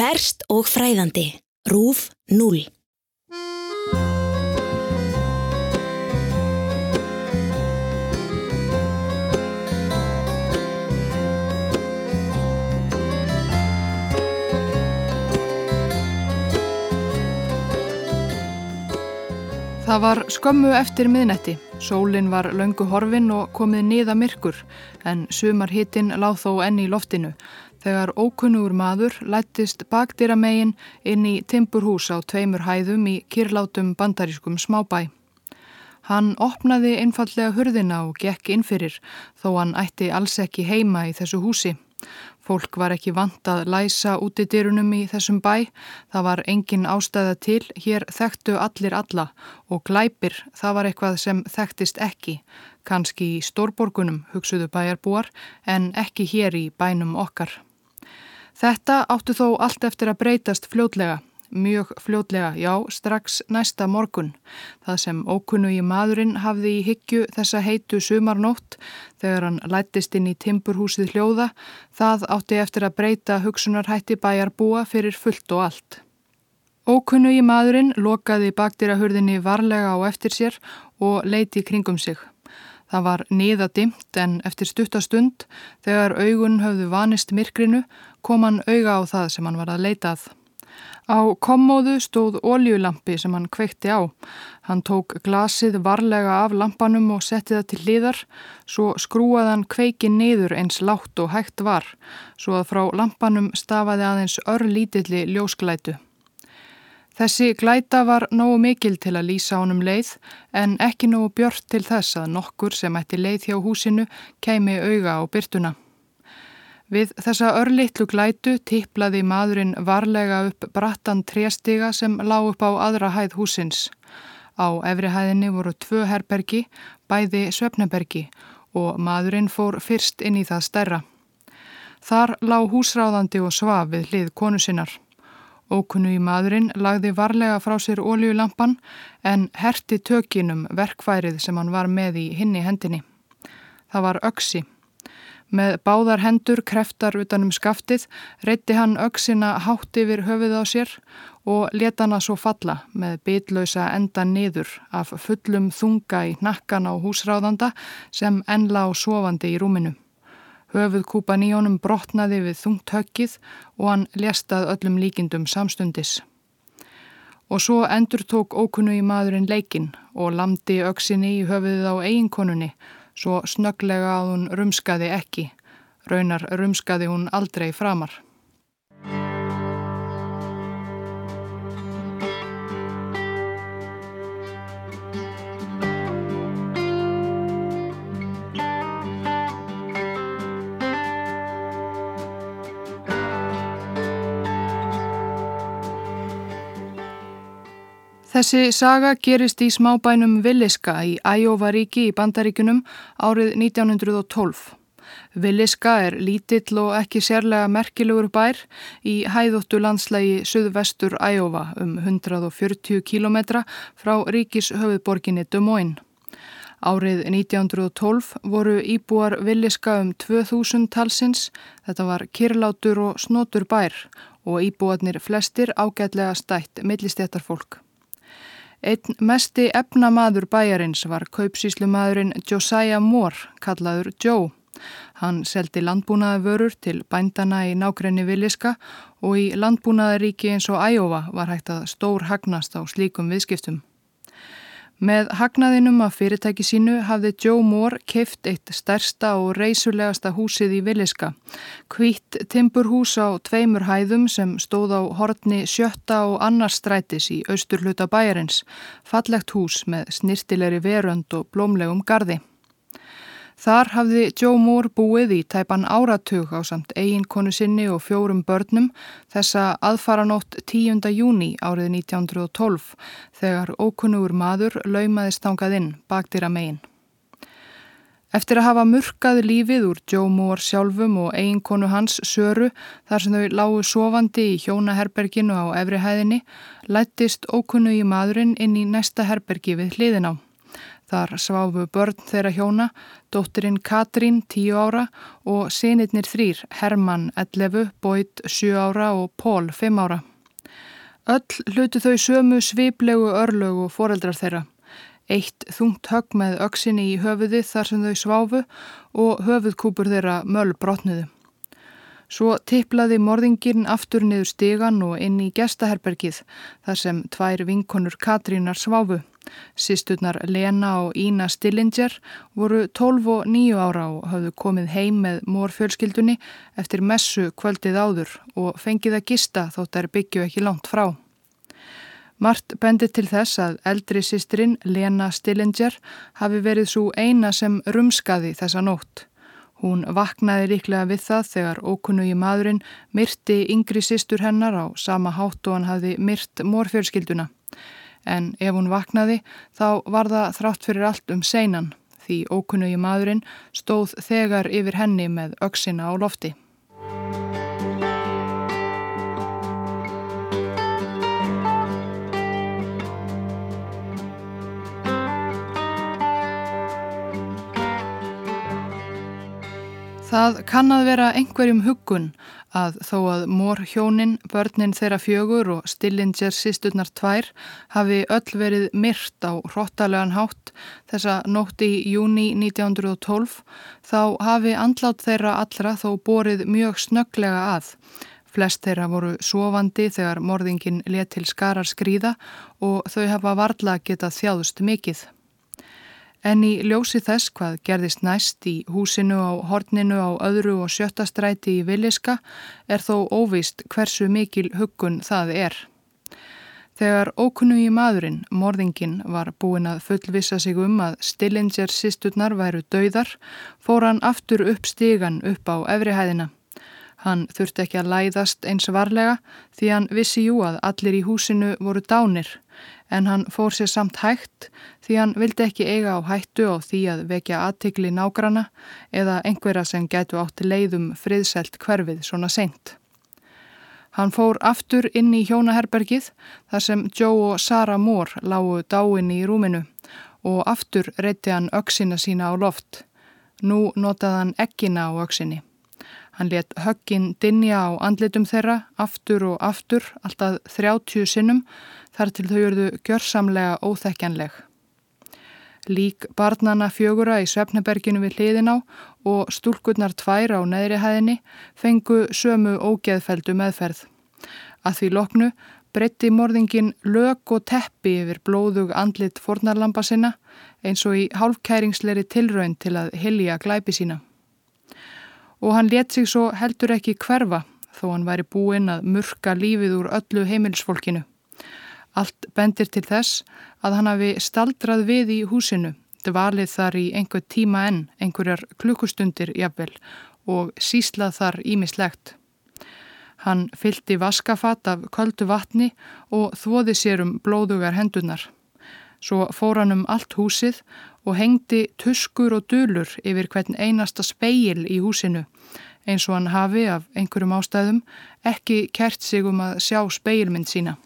Ferst og fræðandi. Rúf 0. Það var skömmu eftir miðnetti. Sólinn var löngu horfin og komið niða myrkur en sumar hittinn láð þó enni í loftinu þegar ókunnugur maður lættist bakdýra megin inn í timburhús á tveimur hæðum í kirlátum bandarískum smábæ. Hann opnaði einfallega hurðina og gekk innfyrir þó hann ætti alls ekki heima í þessu húsi. Fólk var ekki vant að læsa út í dyrunum í þessum bæ, það var engin ástæða til, hér þekktu allir alla og glæpir, það var eitthvað sem þekktist ekki, kannski í stórborgunum, hugsuðu bæjarbúar, en ekki hér í bænum okkar. Þetta áttu þó allt eftir að breytast fljótlega mjög fljótlega, já, strax næsta morgun. Það sem ókunnu í maðurinn hafði í hyggju þessa heitu sumarnótt þegar hann lættist inn í timburhúsið hljóða, það átti eftir að breyta hugsunarhætti bæjarbúa fyrir fullt og allt. Ókunnu í maðurinn lokaði bakdýrahurðinni varlega á eftir sér og leiti kringum sig. Það var niða dimt en eftir stuttastund, þegar augun höfðu vanist myrkrinu, kom hann auga á það sem hann var að leitað. Á kommóðu stóð óljulampi sem hann kveikti á. Hann tók glasið varlega af lampanum og setti það til hliðar, svo skrúaði hann kveikin niður eins látt og hægt var, svo að frá lampanum stafaði aðeins örlítilli ljósklætu. Þessi glæta var nógu mikil til að lýsa honum leið en ekki nógu björnt til þess að nokkur sem ætti leið hjá húsinu keimi auga á byrtuna. Við þessa örlittlu glætu tipplaði maðurinn varlega upp brattan tréstiga sem lág upp á aðra hæð húsins. Á efri hæðinni voru tvö herbergi, bæði svefnebergi og maðurinn fór fyrst inn í það stærra. Þar lág húsráðandi og svaf við hlið konu sinnar. Ókunnu í maðurinn lagði varlega frá sér óljulampan en herti tökinum verkfærið sem hann var með í hinni hendinni. Það var öksi. Með báðar hendur kreftar utanum skaftið reytti hann auksina hátt yfir höfuð á sér og leta hana svo falla með bitlausa enda niður af fullum þunga í nakkan á húsráðanda sem ennla á sofandi í rúminu. Höfuð kúpan í honum brotnaði við þungt höggið og hann lestað öllum líkindum samstundis. Og svo endur tók ókunnu í maðurinn leikin og lamdi auksinni í höfuðið á eiginkonunni svo snöglega að hún rumskaði ekki. Raunar rumskaði hún aldrei framar. Þessi saga gerist í smábænum Villiska í Æjóvaríki í Bandaríkunum árið 1912. Villiska er lítill og ekki sérlega merkilegur bær í hæðóttu landslægi Suðvestur Æjóva um 140 km frá ríkis höfuðborginni Des Moines. Árið 1912 voru íbúar Villiska um 2000 talsins, þetta var kirlátur og snotur bær og íbúarnir flestir ágætlega stætt millistéttarfólk. Einn mesti efnamaður bæjarins var kaupsíslumadurinn Josiah Moore, kallaður Joe. Hann seldi landbúnaði vörur til bændana í nákrenni Villiska og í landbúnaðaríki eins og Æjóva var hægt að stór hagnast á slíkum viðskiptum. Með hagnaðinum af fyrirtæki sínu hafði Joe Moore keift eitt stærsta og reysulegasta húsið í Villiska. Kvítt timburhús á tveimur hæðum sem stóð á hortni sjötta og annars strætis í austurluta bæjarins. Fallegt hús með snirtilegri verönd og blómlegum gardi. Þar hafði Joe Moore búið í tæpan áratug á samt eiginkonu sinni og fjórum börnum þessa aðfaranótt 10. júni árið 1912 þegar ókunnugur maður laumaðist þangað inn baktir að megin. Eftir að hafa murkað lífið úr Joe Moore sjálfum og eiginkonu hans Söru þar sem þau lágu sofandi í hjónaherberginu á efri hæðinni lættist ókunnu í maðurinn inn í næsta herbergi við hliðin á. Þar sváfu börn þeirra hjóna, dóttirinn Katrín 10 ára og sinirnir þrýr, Hermann 11, Boyd 7 ára og Pól 5 ára. Öll hlutu þau sömu sviplegu örlögu foreldrar þeirra. Eitt þungt högg með öksinni í höfuði þar sem þau sváfu og höfuðkúpur þeirra möll brotnuðu. Svo tiplaði morðingirn aftur niður stigan og inn í gestaherbergið þar sem tvær vinkonur Katrínar sváfu. Sisturnar Lena og Ína Stillinger voru 12 og 9 ára og hafðu komið heim með mórfjölskyldunni eftir messu kvöldið áður og fengið að gista þótt þær byggju ekki langt frá. Mart bendi til þess að eldri sistrin Lena Stillinger hafi verið svo eina sem rumskaði þessa nótt. Hún vaknaði líklega við það þegar ókunnugi maðurinn myrti yngri sýstur hennar á sama hátt og hann hafði myrt mórfjörskilduna. En ef hún vaknaði þá var það þrátt fyrir allt um seinan því ókunnugi maðurinn stóð þegar yfir henni með öksina á lofti. Það kann að vera einhverjum huggun að þó að mór hjónin, börnin þeirra fjögur og Stillinger sísturnar tvær hafi öll verið myrt á hróttalegan hátt þessa nótt í júni 1912 þá hafi andlát þeirra allra þó borið mjög snögglega að. Flest þeirra voru sofandi þegar morðingin let til skarar skrýða og þau hafa varla getað þjáðust mikill. En í ljósi þess hvað gerðist næst í húsinu á horninu á öðru og sjötta stræti í Villiska er þó óvist hversu mikil huggun það er. Þegar ókunnu í maðurinn, morðingin, var búin að fullvisa sig um að Stillinger sýsturnar væru dauðar, fór hann aftur upp stígan upp á efrihæðina. Hann þurfti ekki að læðast eins varlega því hann vissi jú að allir í húsinu voru dánir en hann fór sér samt hægt því hann vildi ekki eiga á hættu og því að vekja aðtikli nágrana eða einhverja sem gætu átti leiðum friðselt hverfið svona seint. Hann fór aftur inn í hjónaherbergið þar sem Joe og Sarah Moore lágu dáin í rúminu og aftur reytti hann öksina sína á loft. Nú notaði hann ekkina á öksinni. Hann let höggin dinja á andlitum þeirra aftur og aftur, alltaf 30 sinnum, þar til þau eruðu gjörsamlega óþekkjanleg. Lík barnana fjögura í Svefneberginu við hliðin á og stúlkurnar tvær á neðri hæðinni fengu sömu ógeðfeldu meðferð. Að því loknu breytti morðingin lög og teppi yfir blóðug andlit fornarlampa sinna eins og í hálfkæringsleiri tilraun til að hilja glæpi sína. Og hann let sig svo heldur ekki hverfa þó hann væri búinn að murka lífið úr öllu heimilsfólkinu. Allt bendir til þess að hann hafi staldrað við í húsinu, dvalið þar í einhver tíma enn, einhverjar klukkustundir jafnvel og síslað þar ímislegt. Hann fyldi vaskafat af köldu vatni og þvoði sér um blóðugar hendunar. Svo fór hann um allt húsið og hengdi tuskur og dölur yfir hvern einasta speil í húsinu eins og hann hafi af einhverjum ástæðum ekki kert sig um að sjá speilmynd sína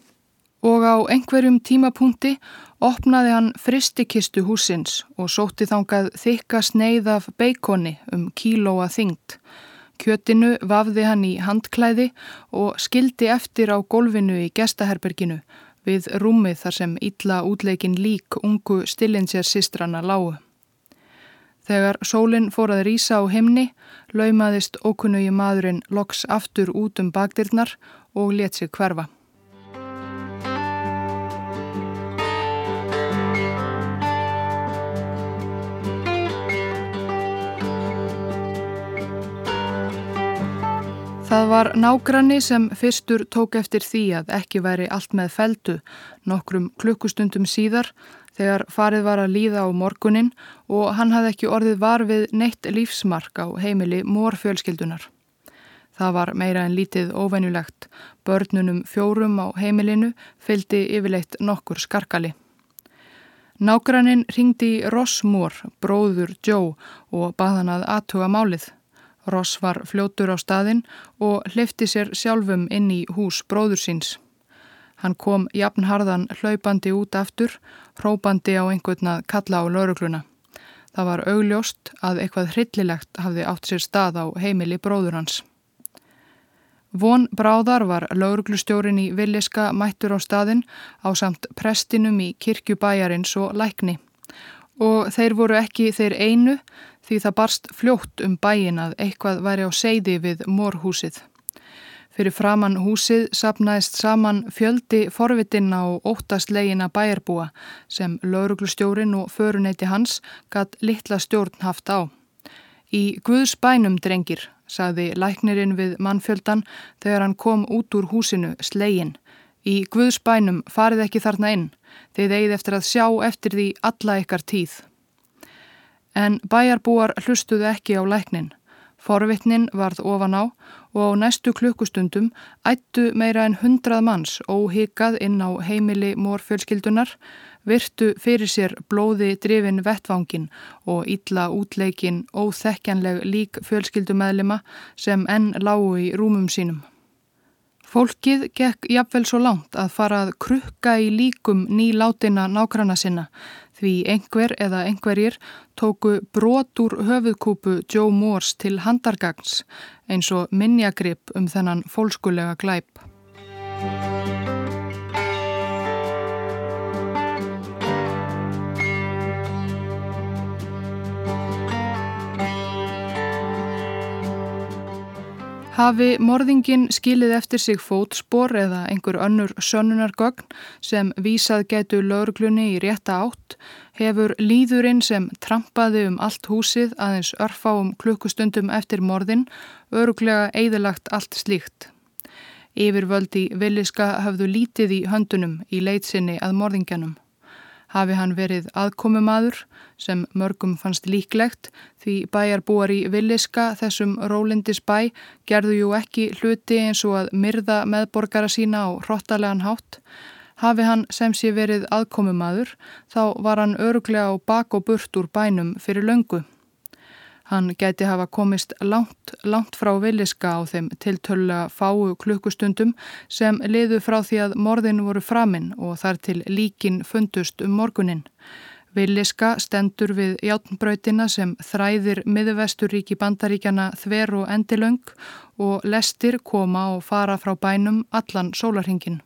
og á einhverjum tímapunkti opnaði hann fristikistu húsins og sótti þangað þykka sneið af beikoni um kílóa þyngt. Kjötinu vafði hann í handklæði og skildi eftir á golfinu í gestaherberginu við rúmið þar sem illa útleikin lík ungu stillinsjar sistrana lágu. Þegar sólinn fór að rýsa á himni, laumaðist ókunnugi maðurinn loks aftur út um bakdyrnar og let sig hverfa. Það var nágranni sem fyrstur tók eftir því að ekki væri allt með feldu nokkrum klukkustundum síðar þegar farið var að líða á morgunin og hann hafði ekki orðið var við neitt lífsmark á heimili mórfjölskyldunar. Það var meira en lítið óvenjulegt. Börnunum fjórum á heimilinu fylgdi yfirleitt nokkur skarkali. Nágrannin ringdi í Ross Moore, bróður Joe og bað hann að aðtuga málið. Ross var fljótur á staðinn og hlifti sér sjálfum inn í hús bróður síns. Hann kom jafnharðan hlaupandi út aftur, hrópandi á einhvern að kalla á laurugluna. Það var augljóst að eitthvað hryllilegt hafði átt sér stað á heimili bróður hans. Von Bráðar var lauruglustjórin í Villiska mættur á staðin á samt prestinum í kirkjubæjarins og lækni. Og þeir voru ekki þeir einu því það barst fljótt um bæin að eitthvað væri á seiði við morhúsið. Fyrir framann húsið sapnaðist saman fjöldi forvitinna og óttastlegina bæjarbúa sem lauruglustjórin og föruneyti hans gatt litla stjórn haft á. Í Guðs bænum drengir, sagði læknirinn við mannfjöldan þegar hann kom út úr húsinu slegin. Í Guðs bænum farið ekki þarna inn, þeir eigið eftir að sjá eftir því alla ykkar tíð. En bæjarbúar hlustuðu ekki á læknin. Forvitnin varð ofan á og á næstu klukkustundum ættu meira en hundrað manns óhikað inn á heimili mórfjölskyldunar, virtu fyrir sér blóði drifin vettvangin og ítla útleikin óþekkjanleg lík fjölskyldumæðlima sem enn lágu í rúmum sínum. Fólkið gekk jafnvel svo langt að fara að krukka í líkum nýlátina nákvæmna sinna því einhver eða einhverjir tóku brot úr höfuðkúpu Joe Moores til handargagns eins og minnjagrip um þennan fólkskulega glæp. Hafi morðingin skilið eftir sig fótspor eða einhver önnur sönnunargögn sem vísað getu lauruglunni í rétta átt, hefur líðurinn sem trampaði um allt húsið aðeins örfáum klukkustundum eftir morðin öruglega eðalagt allt slíkt. Yfirvöldi villiska hafðu lítið í höndunum í leitsinni að morðingjanum hafi hann verið aðkomumadur sem mörgum fannst líklegt því bæjarbúar í Villiska þessum Rólindis bæ gerðu jú ekki hluti eins og að myrða meðborgara sína á hrottalegan hátt. Hafi hann sem sé verið aðkomumadur þá var hann öruglega á bak og burt úr bænum fyrir löngu. Hann gæti hafa komist langt, langt frá villiska á þeim tiltölulega fáu klukkustundum sem liðu frá því að morðin voru framinn og þar til líkin fundust um morgunin. Villiska stendur við játnbrautina sem þræðir miðvesturíki bandaríkjana þver og endilöng og lestir koma og fara frá bænum allan sólarhingin.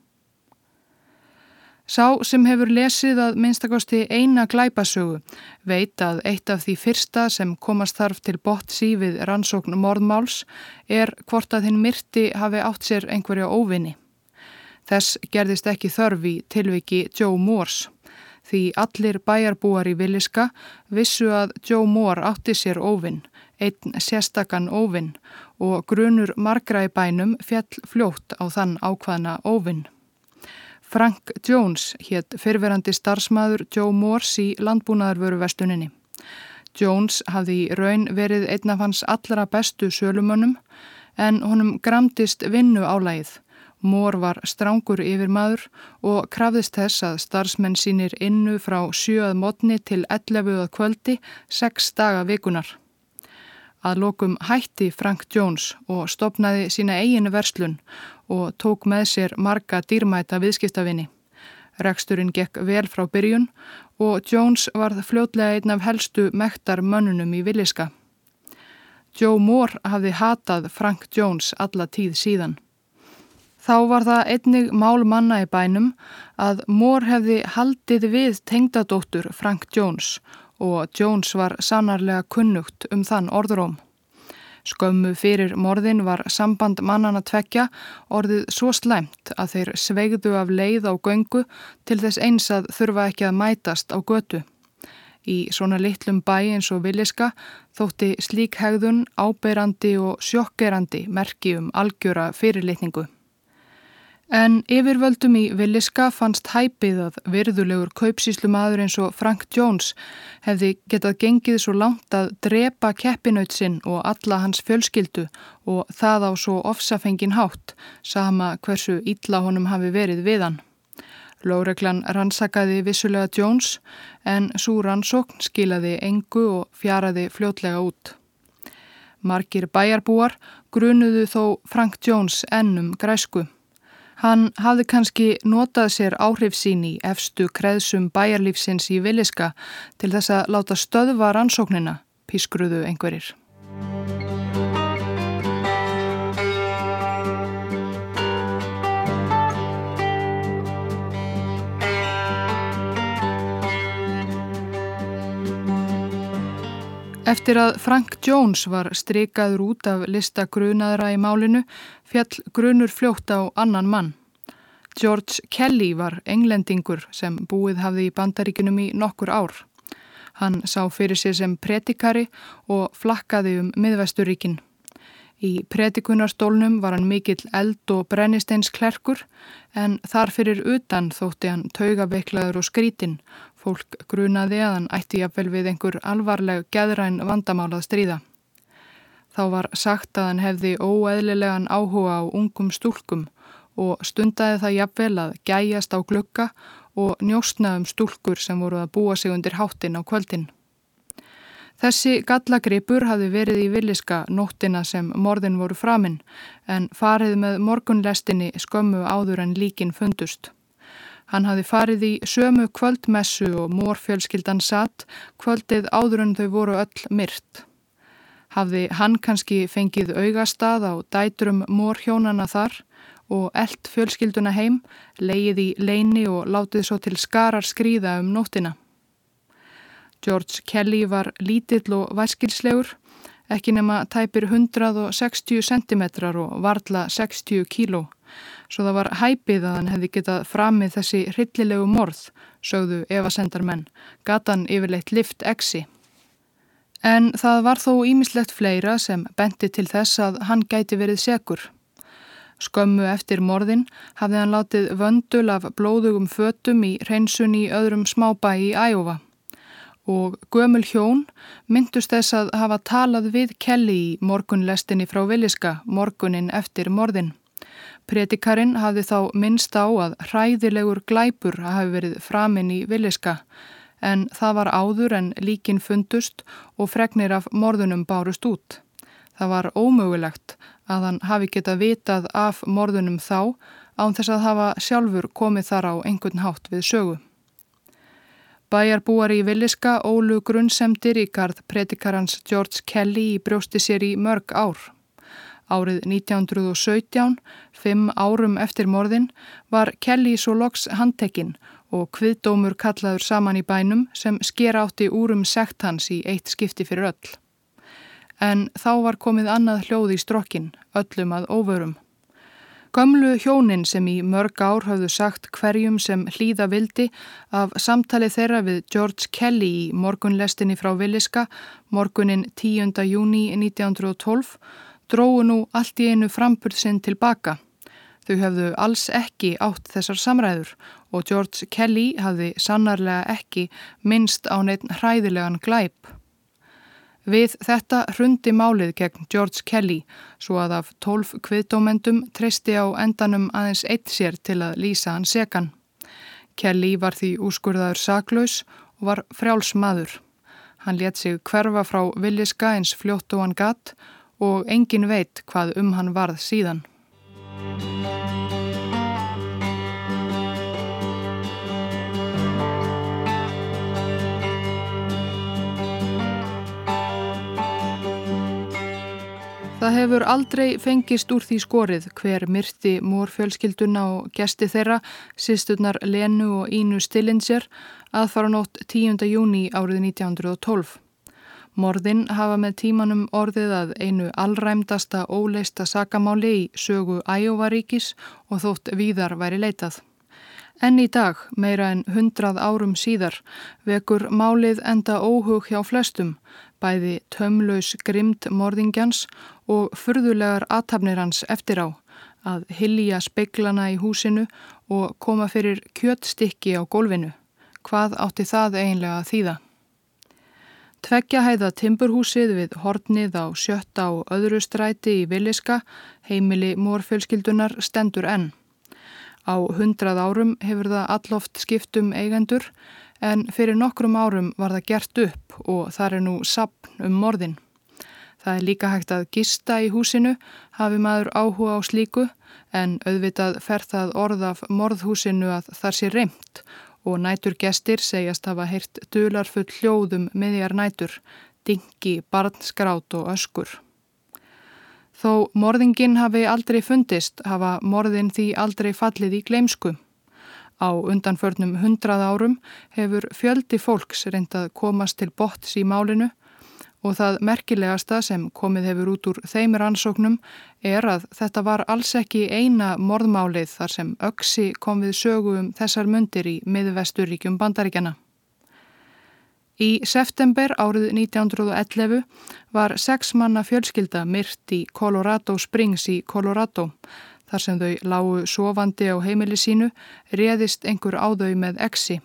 Sá sem hefur lesið að minnstakosti eina glæpasögu veit að eitt af því fyrsta sem komast þarf til bott sífið rannsókn morðmáls er hvort að hinn myrti hafi átt sér einhverja óvinni. Þess gerðist ekki þörf í tilviki Joe Moores því allir bæjarbúar í Villiska vissu að Joe Moore átti sér óvinn, einn sérstakann óvinn og grunur margra í bænum fjall fljótt á þann ákvaðna óvinn. Frank Jones hétt fyrverandi starfsmæður Joe Morse í landbúnaðarvöruvestuninni. Jones hafði í raun verið einn af hans allra bestu sölumönnum en honum gramtist vinnu álægið. Mór var strángur yfir maður og krafðist þess að starfsmenn sínir innu frá 7. mótni til 11. kvöldi 6 daga vikunar. Að lokum hætti Frank Jones og stopnaði sína eiginu verslun og tók með sér marga dýrmæta viðskiptavinni. Reksturinn gekk vel frá byrjun og Jones varð fljótlega einn af helstu mektar mönnunum í villiska. Joe Moore hafði hatað Frank Jones alla tíð síðan. Þá var það einnig mál manna í bænum að Moore hefði haldið við tengdadóttur Frank Jones og Jones var sannarlega kunnugt um þann orðróm. Skömmu fyrir morðin var samband mannana tvekja orðið svo slæmt að þeir sveigðu af leið á göngu til þess eins að þurfa ekki að mætast á götu. Í svona litlum bæ eins og villiska þótti slík hegðun ábeirandi og sjokkerandi merki um algjöra fyrirlitningu. En yfirvöldum í Villiska fannst hæpið að virðulegur kaupsíslu maður eins og Frank Jones hefði getað gengið svo langt að drepa keppinautsinn og alla hans fjölskyldu og það á svo ofsafengin hátt, sama hversu ítla honum hafi verið við hann. Lóreglan rannsakaði vissulega Jones en svo rannsókn skilaði engu og fjaraði fljótlega út. Margir bæjarbúar grunuðu þó Frank Jones ennum græsku. Hann hafði kannski notað sér áhrif sín í efstu kreðsum bæjarlífsins í Viliska til þess að láta stöðva rannsóknina, pískruðu einhverjir. Eftir að Frank Jones var strikaður út af lista grunaðra í málinu fjall grunur fljótt á annan mann. George Kelly var englendingur sem búið hafði í bandaríkunum í nokkur ár. Hann sá fyrir sig sem predikari og flakkaði um miðvesturíkinn. Í predikunarstólnum var hann mikill eld og brennisteins klerkur en þar fyrir utan þótti hann taugaveiklaður og skrítinn. Fólk grunaði að hann ætti jafnvel við einhver alvarleg geðræn vandamálað stríða. Þá var sagt að hann hefði óeðlilegan áhuga á ungum stúlkum og stundaði það jafnvel að gæjast á glukka og njóstna um stúlkur sem voru að búa sig undir háttin á kvöldin. Þessi gallagripur hafi verið í villiska nóttina sem morðin voru framinn en farið með morgunlestinni skömmu áður en líkin fundust. Hann hafi farið í sömu kvöldmessu og mórfjölskyldan satt kvöldið áður en þau voru öll myrt. Hafði hann kannski fengið augastað á dætrum mórhjónana þar og eld fjölskylduna heim, leið í leini og látið svo til skarar skrýða um nóttina. George Kelly var lítill og væskilslegur, ekki nema tæpir 160 cm og varla 60 kíló. Svo það var hæpið að hann hefði getað framið þessi hryllilegu morð, sögðu Eva Sendarmenn, gatan yfirleitt lift exi. En það var þó ímislegt fleira sem benti til þess að hann gæti verið segur. Skömmu eftir morðin hafði hann látið vöndul af blóðugum fötum í hreinsun í öðrum smábæ í Æjófa og gömul hjón myndust þess að hafa talað við Kelly í morgunlestinni frá Viliska morgunin eftir morðin. Predikarinn hafði þá minnst á að hræðilegur glæpur hafi verið framinn í Viliska en það var áður en líkin fundust og fregnir af morðunum bárust út. Það var ómögulegt að hann hafi getað vitað af morðunum þá án þess að hafa sjálfur komið þar á einhvern hátt við sögu. Bæjarbúar í Villiska ólu grunnsemdir í gard predikarans George Kelly í brjósti sér í mörg ár. Árið 1917, fimm árum eftir morðin, var Kelly svo loks handtekinn og kviðdómur kallaður saman í bænum sem sker átti úrum sekt hans í eitt skipti fyrir öll. En þá var komið annað hljóð í strokkin, öllum að óvörum. Gömlu hjónin sem í mörg ár hafðu sagt hverjum sem hlýða vildi af samtali þeirra við George Kelly í morgunlestinni frá Villiska morgunin 10. júni 1912 dróðu nú allt í einu framburð sinn tilbaka. Þau hafðu alls ekki átt þessar samræður og George Kelly hafði sannarlega ekki minnst á neitt hræðilegan glæp. Við þetta hrundi málið gegn George Kelly svo að af tólf kviðdómendum treysti á endanum aðeins eitt sér til að lýsa hann sekan. Kelly var því úskurðaður saklaus og var frjáls maður. Hann let sig hverfa frá villiska eins fljótt og hann gatt og engin veit hvað um hann varð síðan. Það hefur aldrei fengist úr því skorið hver myrti mórfjölskylduna og gesti þeirra, sýsturnar Lenu og Ínu Stillinger, aðfara nótt 10. júni árið 1912. Morðin hafa með tímanum orðið að einu allræmdasta óleista sakamáli í sögu Æjóvaríkis og þótt víðar væri leitað. En í dag, meira en hundrað árum síðar, vekur málið enda óhug hjá flestum, bæði tömlaus grimd morðingjans og furðulegar aðtapnir hans eftir á að hilja speiklana í húsinu og koma fyrir kjöttstykki á gólfinu. Hvað átti það eiginlega að þýða? Tveggja hæða timburhúsið við hornið á sjötta og öðru stræti í Villiska, heimili mórfjölskyldunar, stendur enn. Á hundrað árum hefur það alloft skiptum eigendur en fyrir nokkrum árum var það gert upp og það er nú sapn um morðin. Það er líka hægt að gista í húsinu, hafi maður áhuga á slíku, en auðvitað fer það orð af morðhúsinu að þar sé reymt og nætur gestir segjast hafa heyrt dularfull hljóðum miðjar nætur, dingi, barnsgrát og öskur. Þó morðingin hafi aldrei fundist, hafa morðin því aldrei fallið í gleimsku. Á undanförnum hundrað árum hefur fjöldi fólks reyndað komast til botts í málinu og það merkilegasta sem komið hefur út úr þeim rannsóknum er að þetta var alls ekki eina morðmálið þar sem öksi kom við sögu um þessar mundir í miðvesturíkjum bandaríkjana. Í september árið 1911 var sex manna fjölskylda myrt í Colorado Springs í Colorado. Þar sem þau lágu sofandi á heimili sínu réðist einhver á þau með exi.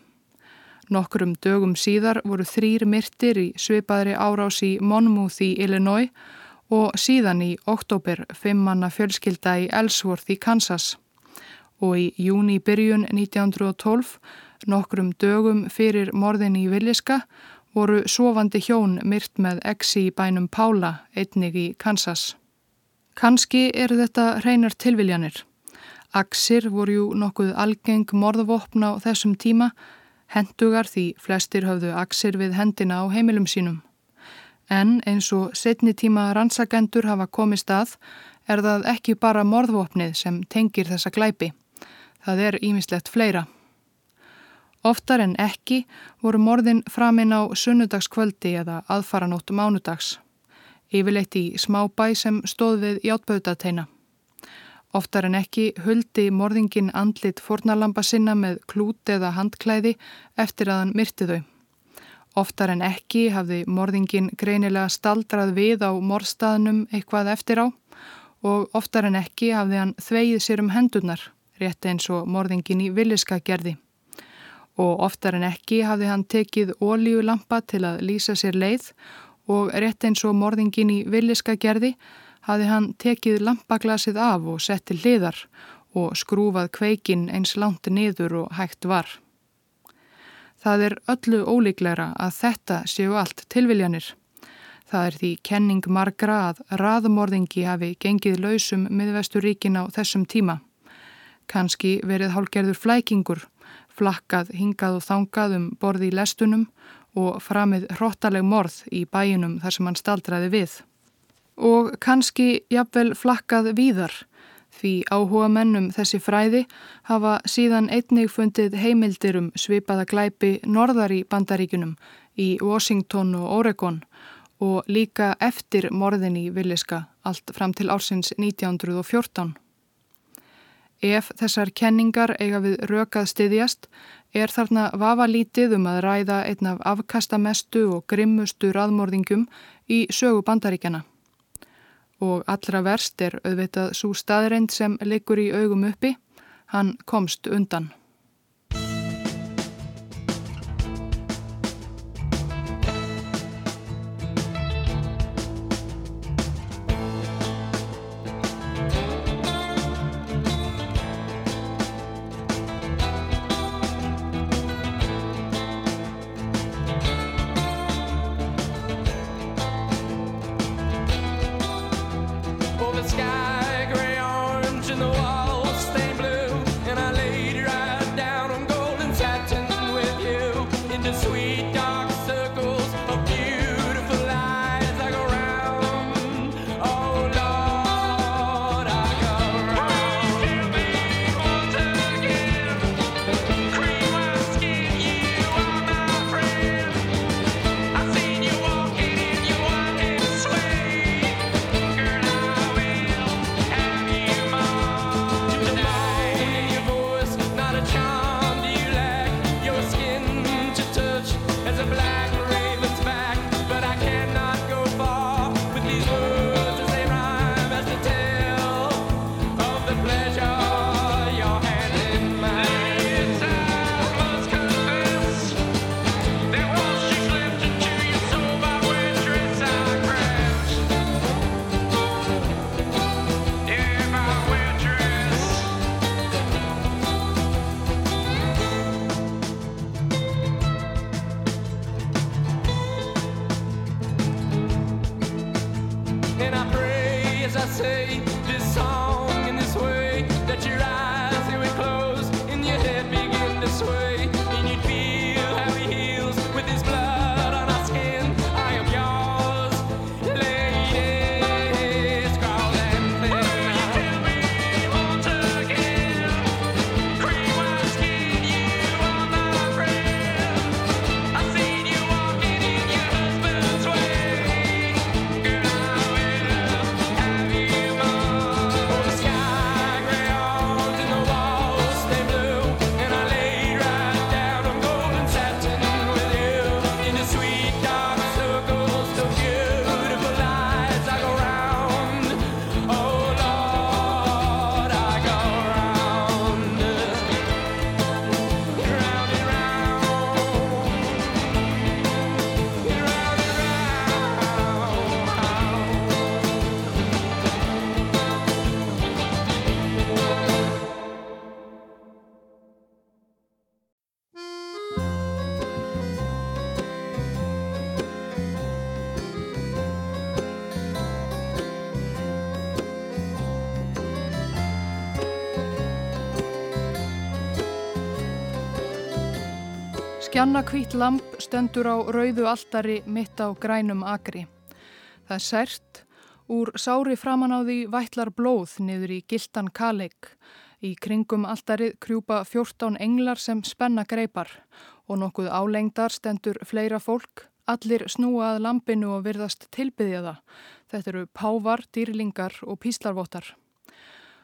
Nokkrum dögum síðar voru þrýr myrtir í svipaðri árás í Monmouth í Illinois og síðan í oktober fimm manna fjölskylda í Ellsworth í Kansas. Og í júni byrjun 1912, nokkrum dögum fyrir morðin í Villiska, voru sofandi hjón myrt með exi í bænum Pála, einnig í Kansas. Kanski eru þetta hreinar tilviljanir. Aksir voru jú nokkuð algeng morðvopn á þessum tíma hendugar því flestir höfðu aksir við hendina á heimilum sínum. En eins og setni tíma rannsagendur hafa komist að er það ekki bara morðvopnið sem tengir þessa glæpi. Það er ímislegt fleira. Oftar en ekki voru morðin framinn á sunnudagskvöldi eða aðfaranótt mánudags. Yfirleitt í smábæ sem stóð við játböðdateina. Oftar en ekki huldi morðingin andlit fornalampa sinna með klút eða handklæði eftir að hann myrti þau. Oftar en ekki hafði morðingin greinilega staldrað við á morðstaðnum eitthvað eftir á og oftar en ekki hafði hann þvegið sér um hendurnar, rétt eins og morðingin í villiska gerði. Og oftar en ekki hafði hann tekið ólíulampa til að lýsa sér leið og rétt eins og morðingin í villiska gerði hafði hann tekið lampaglasið af og sett til hliðar og skrúfað kveikin eins langt niður og hægt var. Það er öllu ólíklegra að þetta séu allt tilviljanir. Það er því kenning margra að raðmorðingi hafi gengið lausum miðvesturíkin á þessum tíma. Kanski verið hálgerður flækingur, flakkað hingað og þangað um borði í lestunum og framið hróttaleg morð í bæinum þar sem hann staldraði við og kannski jafnvel flakkað víðar því áhuga mennum þessi fræði hafa síðan einnig fundið heimildir um svipaða glæpi norðar í bandaríkunum í Washington og Oregon og líka eftir morðin í Villiska allt fram til ársins 1914. Ef þessar kenningar eiga við rökað styðjast er þarna vafa lítið um að ræða einn af afkastamestu og grimmustu raðmorðingum í sögu bandaríkjana og allra verst er auðvitað svo staðreind sem leikur í augum uppi, hann komst undan. Skjanna kvít lamp stendur á rauðu altari mitt á grænum agri. Það er sært, úr sári framan á því vætlar blóð niður í gildan kaleik. Í kringum altarið krjúpa 14 englar sem spenna greipar og nokkuð álengdar stendur fleira fólk. Allir snúa að lampinu og virðast tilbyðja það. Þetta eru pávar, dýrlingar og píslarvottar.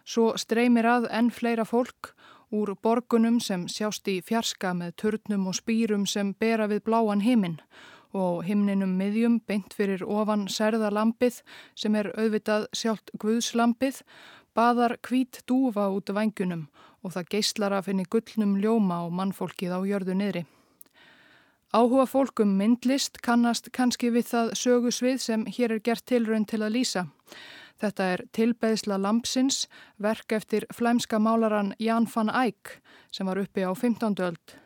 Svo streymir að enn fleira fólk úr borgunum sem sjást í fjarska með turnum og spýrum sem bera við bláan himinn og himninum miðjum beint fyrir ofan særðalampið sem er auðvitað sjálft Guðslampið baðar hvít dúfa út vangunum og það geyslar að finni gullnum ljóma og mannfólkið á jörðu niðri. Áhuga fólkum myndlist kannast kannski við það sögusvið sem hér er gert tilraun til að lýsa. Þetta er tilbeðsla Lampsins, verk eftir flæmska málaran Jan van Eyck sem var uppi á 15. öld.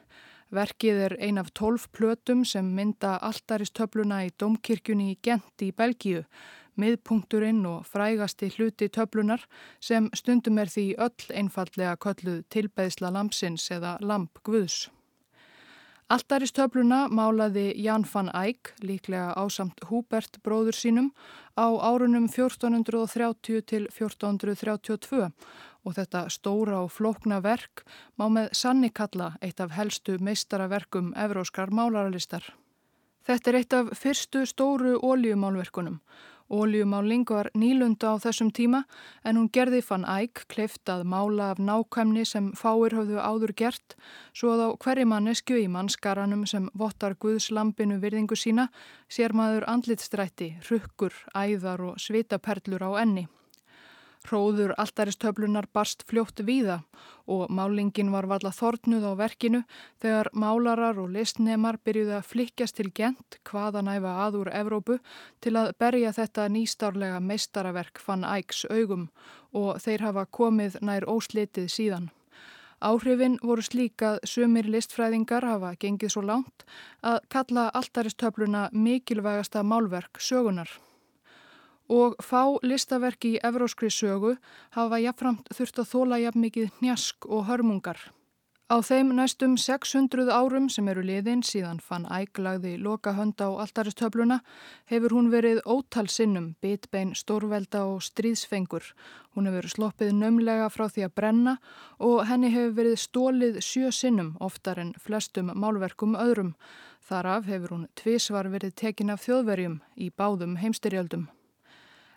Verkið er ein af tólf plötum sem mynda alltaristöfluna í Domkirkjunni í Gent í Belgíu, miðpunkturinn og frægasti hluti töflunar sem stundum er því öll einfallega kölluð tilbeðsla Lampsins eða Lamp Guðs. Alltaristöfluna málaði Jan van Eyck, líklega ásamt Húbert bróður sínum, á árunum 1430 til 1432 og þetta stóra og flókna verk má með sanni kalla eitt af helstu meistaraverkum evróskar málaralistar. Þetta er eitt af fyrstu stóru óljumálverkunum Óljumáling var nýlunda á þessum tíma en hún gerði fann æg kleift að mála af nákvæmni sem fáir höfðu áður gert svo að á hverju mannesku í mannskaranum sem vottar Guðslampinu virðingu sína sér maður andlitstrætti, rukkur, æðar og svitaperlur á enni. Hróður alltaristöflunar barst fljótt víða og málingin var valla þortnuð á verkinu þegar málarar og listnemar byrjuði að flikjast til gent hvaða næfa aður Evrópu til að berja þetta nýstárlega meistaraverk fann ægs augum og þeir hafa komið nær óslitið síðan. Áhrifin voru slíkað sumir listfræðingar hafa gengið svo langt að kalla alltaristöfluna mikilvægasta málverk sögunar og fá listaverki í evróskri sögu hafa jafnframt þurft að þóla jafn mikið hnjask og hörmungar. Á þeim næstum 600 árum sem eru liðin síðan fann æglagði loka hönd á alltaristöfluna hefur hún verið ótal sinnum, bitbein, stórvelda og stríðsfengur. Hún hefur sloppið nömlega frá því að brenna og henni hefur verið stólið sjö sinnum oftar en flestum málverkum öðrum. Þaraf hefur hún tvísvar verið tekin af þjóðverjum í báðum heimstyrjöldum.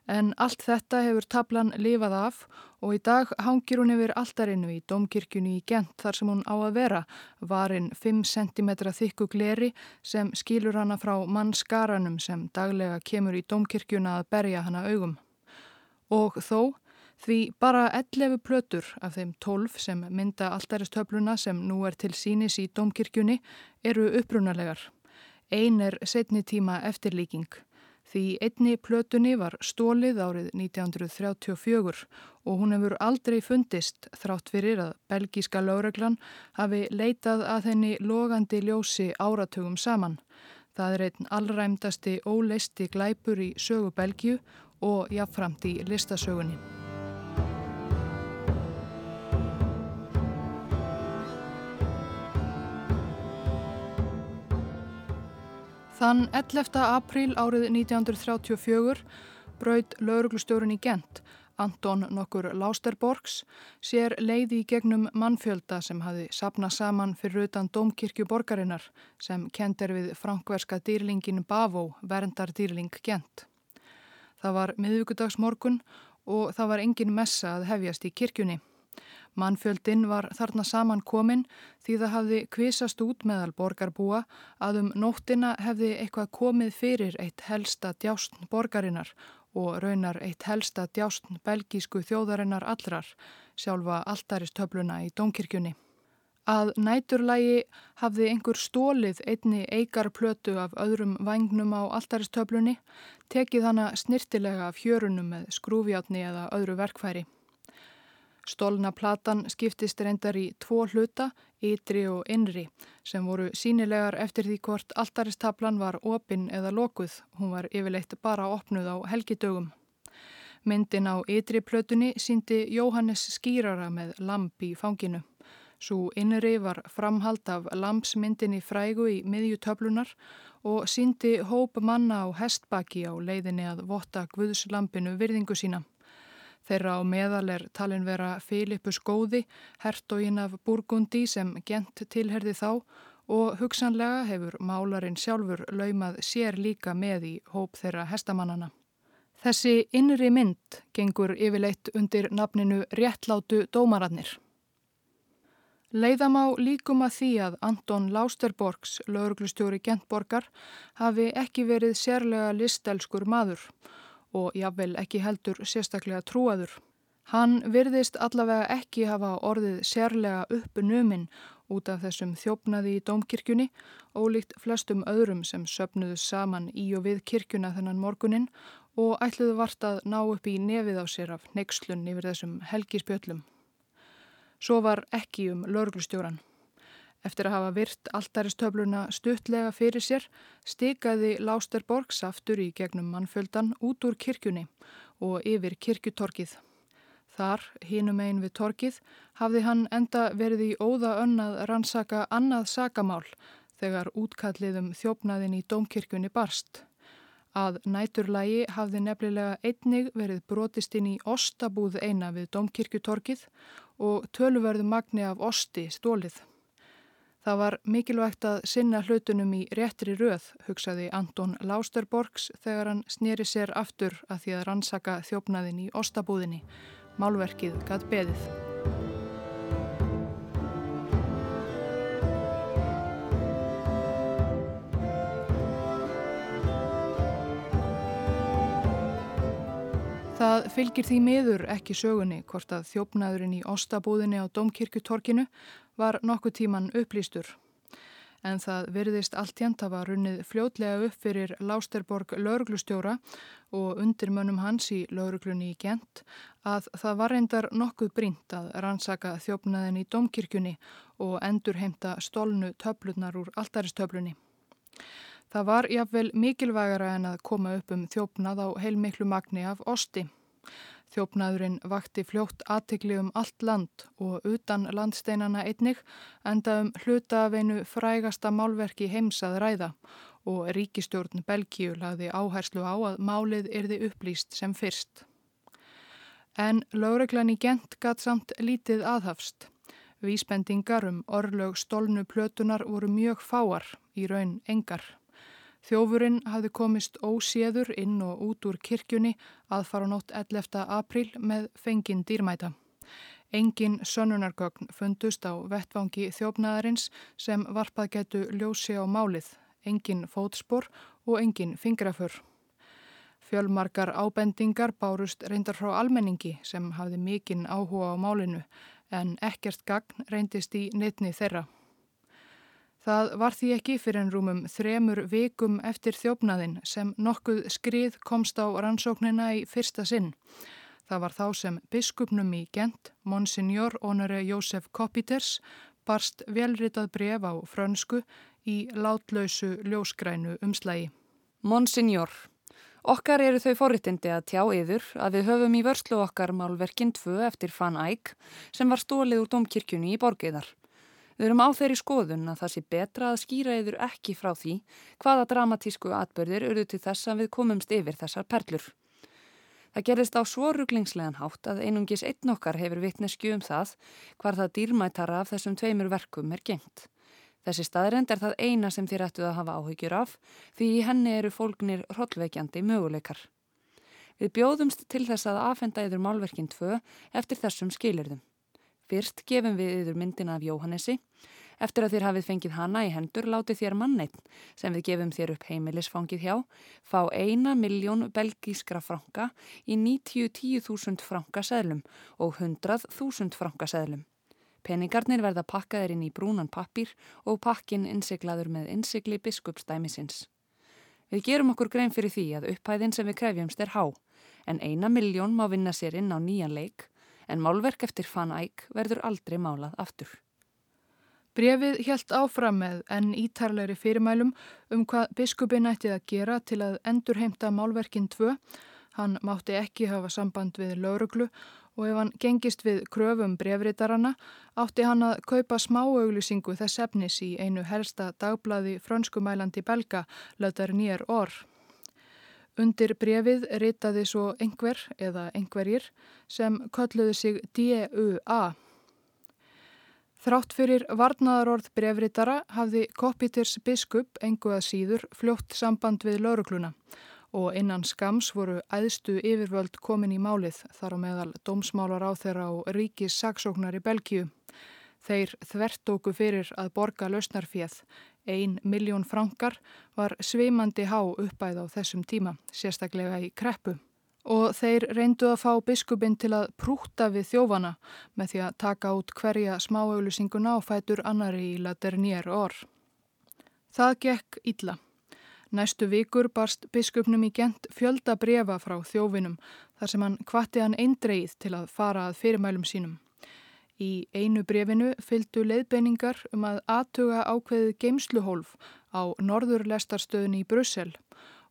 En allt þetta hefur tablan lifað af og í dag hangir hún yfir alltarinnu í domkirkjunni í Gent þar sem hún á að vera, varinn 5 cm þykku gleri sem skýlur hana frá mannskaranum sem daglega kemur í domkirkjuna að berja hana augum. Og þó, því bara 11 plötur af þeim 12 sem mynda alltaristöfluna sem nú er til sínis í domkirkjunni eru upprunalegar. Ein er setni tíma eftirlíking. Því einni plötunni var stólið árið 1934 og hún hefur aldrei fundist þrátt fyrir að belgíska láreglan hafi leitað að henni logandi ljósi áratugum saman. Það er einn allræmdasti óleisti glæpur í sögu Belgíu og jáfnframt í listasögunni. Þann 11. apríl árið 1934 braud lauruglustjórun í Gent, Anton nokkur Lausterborgs, sér leiði í gegnum mannfjölda sem hafi sapnað saman fyrir utan Dómkirkju borgarinnar sem kent er við frankverska dýrlingin Bavó, verndar dýrling Gent. Það var miðugudagsmorgun og það var engin messa að hefjast í kirkjunni. Mannfjöldin var þarna saman komin því það hafði kvisast út meðal borgarbúa að um nóttina hefði eitthvað komið fyrir eitt helsta djástn borgarinnar og raunar eitt helsta djástn belgísku þjóðarinnar allrar, sjálfa alltaristöfluna í Dónkirkjunni. Að næturlægi hafði einhver stólið einni eikar plötu af öðrum vagnum á alltaristöflunni, tekið hana snirtilega af hjörunum með skrúfjátni eða öðru verkfæri. Stólna platan skiptist reyndar í tvo hluta, ytri og innri, sem voru sínilegar eftir því hvort alltaristablan var opinn eða lokuð. Hún var yfirleitt bara opnuð á helgidögum. Myndin á ytri plötunni síndi Jóhannes skýrara með lamp í fanginu. Svo innri var framhald af lampsmyndinni frægu í miðjutöflunar og síndi hóp manna á hestbaki á leiðinni að votta Guðslampinu virðingu sína. Þeirra á meðal er talin vera Filipus Góði, hertogin af Burgundi sem gent tilherði þá og hugsanlega hefur málarinn sjálfur laumað sér líka með í hóp þeirra hestamannana. Þessi innri mynd gengur yfirleitt undir nafninu Réttlátu dómarannir. Leiðam á líkum að því að Anton Lausterborgs, lauruglustjóri Gentborgar, hafi ekki verið sérlega listelskur maður og jáfnvel ekki heldur sérstaklega trúaður. Hann virðist allavega ekki hafa orðið sérlega uppnuminn út af þessum þjófnaði í dómkirkjunni, ólíkt flestum öðrum sem söpnuðu saman í og við kirkjuna þennan morgunin og ætluðu vart að ná upp í nefið á sér af neykslun yfir þessum helgispjöllum. Svo var ekki um lörglustjóran. Eftir að hafa virt alltaristöfluna stuttlega fyrir sér stikaði Lásterborgs aftur í gegnum mannfjöldan út úr kirkjunni og yfir kirkjutorkið. Þar, hínum einn við torkið, hafði hann enda verið í óða önnað rannsaka annað sakamál þegar útkalliðum þjófnaðin í domkirkjunni barst. Að næturlægi hafði nefnilega einnig verið brotist inn í ostabúð eina við domkirkjutorkið og töluverðu magni af osti stólið. Það var mikilvægt að sinna hlutunum í réttri röð, hugsaði Anton Lausterborgs þegar hann snýri sér aftur að því að rannsaka þjófnaðin í ostabúðinni. Málverkið gatt beðið. Það fylgir því miður ekki sögunni hvort að þjófnaðurinn í ostabúðinni á Dómkirkutorkinu var nokkuð tíman upplýstur. En það virðist allt jænt að var runnið fljótlega upp fyrir Lásterborg lauruglustjóra og undirmönnum hans í lauruglunni í Gent að það var reyndar nokkuð brínt að rannsaka þjófnaðin í domkirkjunni og endur heimta stolnu töflunar úr alltaristöflunni. Það var jáfnvel mikilvægara en að koma upp um þjófnað á heilmiklu magni af osti. Þjófnaðurinn vakti fljótt aðtikli um allt land og utan landsteinana einnig enda um hluta af einu frægasta málverki heimsað ræða og ríkistjórn Belgíu lagði áherslu á að málið yrði upplýst sem fyrst. En lögreglan í Gent gatt samt lítið aðhafst. Vísbendingar um orðlög stolnu plötunar voru mjög fáar, í raun engar. Þjófurinn hafði komist óséður inn og út úr kirkjunni að fara nótt 11. april með fengin dýrmæta. Engin sönnunargögn fundust á vettvangi þjófnaðarins sem varpað getu ljósi á málið, engin fótspor og engin fingraför. Fjölmarkar ábendingar bárust reyndar frá almenningi sem hafði mikinn áhuga á málinu en ekkert gagn reyndist í neittni þeirra. Það var því ekki fyrir en rúmum þremur vikum eftir þjófnaðin sem nokkuð skrið komst á rannsóknina í fyrsta sinn. Það var þá sem biskupnum í Gent, Monsignor Honore Jósef Kopiters, barst velritað bref á frönsku í látlausu ljósgrænu umslægi. Monsignor, okkar eru þau forritindi að tjá yfir að við höfum í vörslu okkar málverkinn 2 eftir Fan Eyck sem var stólið úr domkirkjunni í Borgiðar. Við erum á þeirri skoðun að það sé betra að skýra yfir ekki frá því hvaða dramatísku atbyrðir urðu til þess að við komumst yfir þessar perlur. Það gerist á svo ruglingslegan hátt að einungis einn okkar hefur vitnesku um það hvar það dýrmætara af þessum tveimur verkum er gengt. Þessi staðrend er það eina sem þér ættu að hafa áhyggjur af því í henni eru fólknir hrollveikjandi möguleikar. Við bjóðumst til þess að afhenda yfir málverkinn tvö eftir þessum skilirðum. Fyrst gefum við yfir myndina af Jóhannesi. Eftir að þér hafið fengið hana í hendur látið þér manneitt sem við gefum þér upp heimilisfangið hjá fá eina miljón belgískra franka í 90-10.000 franka seðlum og 100.000 franka seðlum. Peningarnir verða pakkaðir inn í brúnan pappir og pakkin innsiglaður með innsigli biskupstæmisins. Við gerum okkur grein fyrir því að upphæðin sem við krefjumst er há en eina miljón má vinna sér inn á nýjan leik en málverk eftir Fan Eyck verður aldrei málað aftur. Brefið helt áfram með enn ítarleiri fyrirmælum um hvað biskupin ættið að gera til að endurheimta málverkin 2. Hann mátti ekki hafa samband við lauruglu og ef hann gengist við kröfum brefritarana átti hann að kaupa smáauglusingu þess efnis í einu helsta dagblaði frönskumælandi belga, löðar nýjar orr. Undir brefið ritaði svo einhver eða einhverjir sem kölluði sig D.U.A. Þrátt fyrir varnaðarorð brefritara hafði Kopiters biskup engu að síður fljótt samband við laurugluna og innan skams voru æðstu yfirvöld komin í málið þar á meðal dómsmálar á þeirra og ríkis saksóknar í Belgíu. Þeir þvertóku fyrir að borga lausnarfjöð. Ein miljón frankar var sveimandi há uppæð á þessum tíma, sérstaklega í kreppu. Og þeir reyndu að fá biskupin til að prúta við þjófana með því að taka út hverja smáauðlusinguna og fætur annari í laternier orð. Það gekk illa. Næstu vikur barst biskupnum í gent fjölda brefa frá þjófinum þar sem hann kvatti hann eindreið til að fara að fyrirmælum sínum. Í einu brefinu fylgdu leiðbeiningar um að aðtuga ákveðið geimsluhólf á norðurlestarstöðunni í Brussel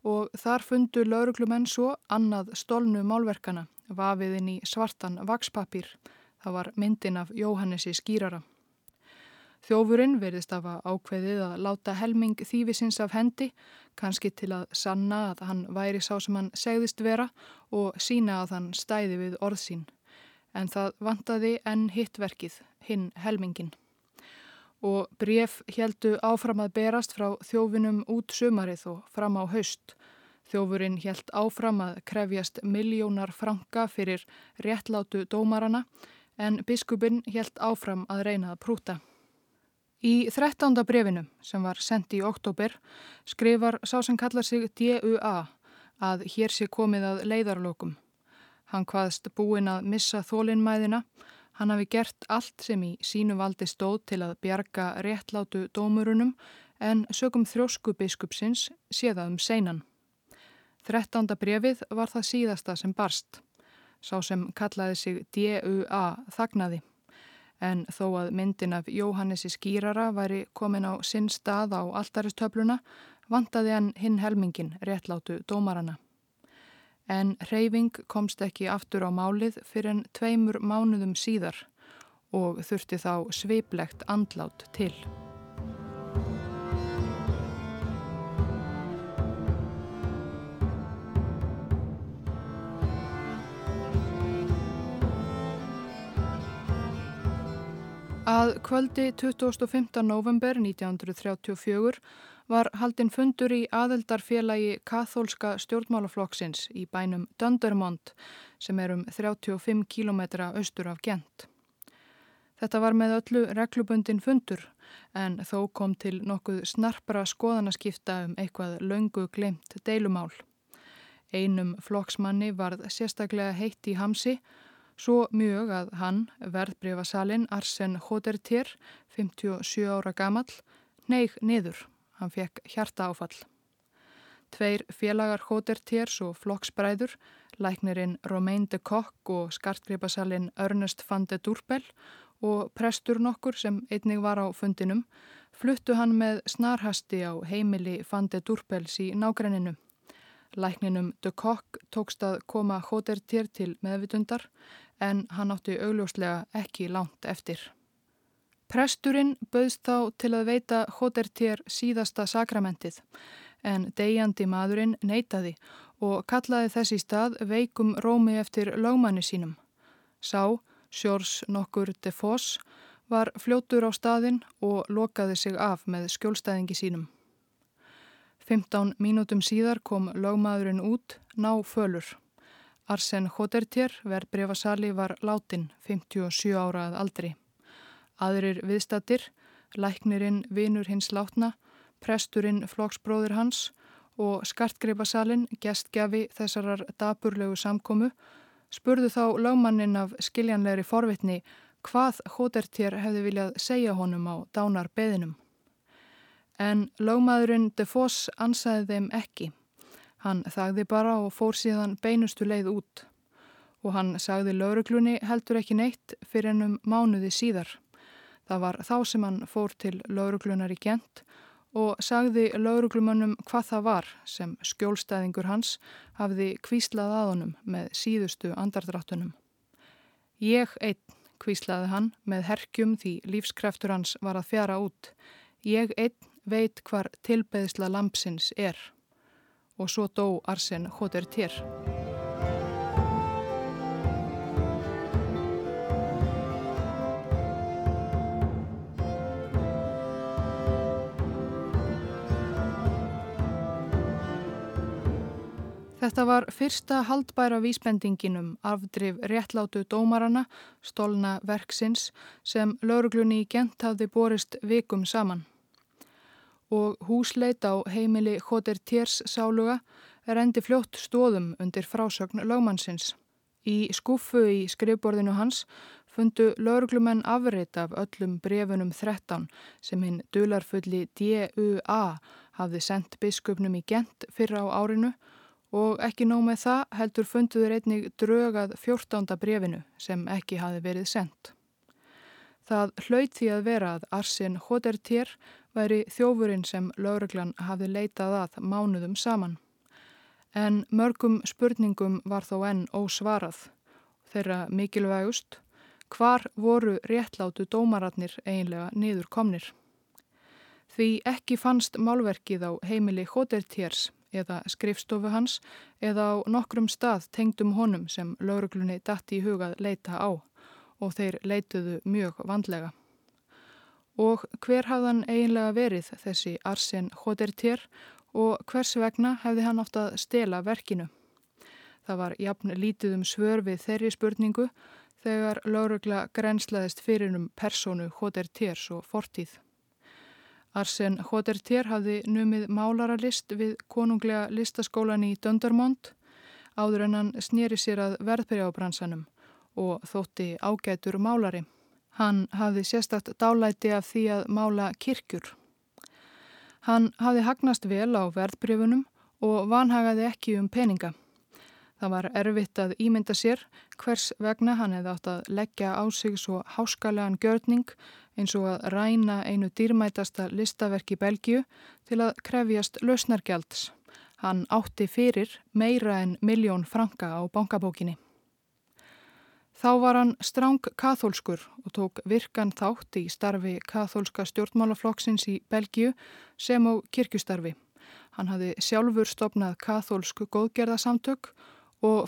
og þar fundu lauruglumenn svo annað stolnu málverkana, vafiðin í svartan vakspapír. Það var myndin af Jóhannesi skýrara. Þjófurinn verðist af að ákveðið að láta helming þývisins af hendi, kannski til að sanna að hann væri sá sem hann segðist vera og sína að hann stæði við orðsín. En það vantaði enn hittverkið, hinn helmingin. Og bref heldu áfram að berast frá þjófinum út sumarið og fram á haust. Þjófurinn held áfram að krefjast miljónar franka fyrir réttlátu dómarana en biskupin held áfram að reyna að prúta. Í þrettánda brefinu sem var sendt í oktober skrifar sá sem kallar sig D.U.A. að hér sé komið að leiðarlokum. Hann hvaðst búin að missa þólinnmæðina, hann hafi gert allt sem í sínu valdi stóð til að bjarga réttlátu dómurunum en sögum þrósku biskupsins séða um seinan. Þrettánda brefið var það síðasta sem barst. Sá sem kallaði sig D.U.A. þagnaði en þó að myndin af Jóhannesi skýrara væri komin á sinn stað á alltaristöfluna vantaði hann hinn helmingin réttlátu dómarana. En reyfing komst ekki aftur á málið fyrir en tveimur mánuðum síðar og þurfti þá sveiplegt andlát til. Að kvöldi 25. november 1934 var haldinn fundur í aðeldarfélagi kathólska stjórnmálaflokksins í bænum Döndermond sem er um 35 km austur af Gent. Þetta var með öllu reglubundin fundur en þó kom til nokkuð snarpra skoðanaskipta um eitthvað löngu glemt deilumál. Einum flokksmanni varð sérstaklega heitt í hamsi Svo mjög að hann, verðbrefasalinn Arsen Hodertir, 57 ára gamall, neig niður. Hann fekk hjarta áfall. Tveir félagar Hodertirs og flokksbræður, læknirinn Romain de Kock og skartgreipasalinn Ernest van de Durbel og prestur nokkur sem einnig var á fundinum, fluttu hann með snarhasti á heimili van de Durbels í nágrenninu. Lækninum de Kock tókst að koma Hodertir til meðvitundar en hann átti augljóslega ekki langt eftir. Presturinn bauðst þá til að veita Hodertier síðasta sakramentið en degjandi maðurinn neytaði og kallaði þessi stað veikum rómi eftir lögmanni sínum. Sá, Sjórs nokkur de Foss, var fljótur á staðinn og lokaði sig af með skjólstæðingi sínum. 15 mínútum síðar kom lögmaðurinn út ná fölur. Arsen Hodertier, verbreyfasali, var látin 57 árað aldri. Aðrir viðstattir, læknirinn vinur hins látna, presturinn flokksbróður hans og skartgreifasalinn, gestgjafi þessarar daburlegu samkomu, spurðu þá lögmannin af skiljanlegri forvitni hvað Hodertier hefði viljað segja honum á dánar beðinum. En lögmaðurinn De Foss ansaði þeim ekki. Hann þagði bara og fór síðan beinustu leið út og hann sagði lauruglunni heldur ekki neitt fyrir ennum mánuði síðar. Það var þá sem hann fór til lauruglunar í Gent og sagði lauruglumannum hvað það var sem skjólstæðingur hans hafði kvíslað að honum með síðustu andardráttunum. Ég einn, kvíslaði hann með herkjum því lífskreftur hans var að fjara út. Ég einn veit hvar tilbeðsla lampsins er. Og svo dó Arsen Hotertier. Þetta var fyrsta haldbæra vísbendinginum afdrif réttlátu dómarana, stolna verksins sem lauruglunni í gent hafði borist vikum saman. Og húsleit á heimili Hoter Tiers sáluga er endi fljótt stóðum undir frásögn lögmannsins. Í skuffu í skrifborðinu hans fundu lauruglumenn afreitt af öllum brefunum 13 sem hinn dularfulli D.U.A. hafði sendt biskupnum í gent fyrra á árinu og ekki nóg með það heldur funduður einnig drögað 14. brefinu sem ekki hafi verið sendt. Það hlaut því að vera að Arsin Hodertier væri þjófurinn sem lauruglan hafi leitað að mánuðum saman. En mörgum spurningum var þó enn ósvarað. Þeirra mikilvægust, hvar voru réttlátu dómaratnir eiginlega niður komnir? Því ekki fannst málverkið á heimili Hodertiers eða skrifstofu hans eða á nokkrum stað tengdum honum sem lauruglunni dætti í hugað leita á og þeir leituðu mjög vandlega. Og hver hafðan eiginlega verið þessi Arsen Hodertier og hvers vegna hefði hann átt að stela verkinu? Það var jafn lítið um svör við þeirri spurningu þegar laurugla grenslaðist fyrir um personu Hodertiers og fortíð. Arsen Hodertier hafði numið málaralist við konunglega listaskólan í Döndarmond áður en hann snýri sér að verðbyrjábransanum og þótti ágætur málari. Hann hafði sérstakt dálæti af því að mála kirkjur. Hann hafði hagnast vel á verðbyrjunum og vanhagaði ekki um peninga. Það var erfitt að ímynda sér hvers vegna hann hefði átt að leggja á sig svo háskalegan gjörning eins og að ræna einu dýrmætasta listaverk í Belgiu til að krefjast lausnargjalds. Hann átti fyrir meira en miljón franka á bankabókinni. Þá var hann stráng kathólskur og tók virkan þátt í starfi kathólska stjórnmálaflokksins í Belgiu sem á kirkustarfi. Hann hafði sjálfur stopnað kathólsku góðgerðasamtök og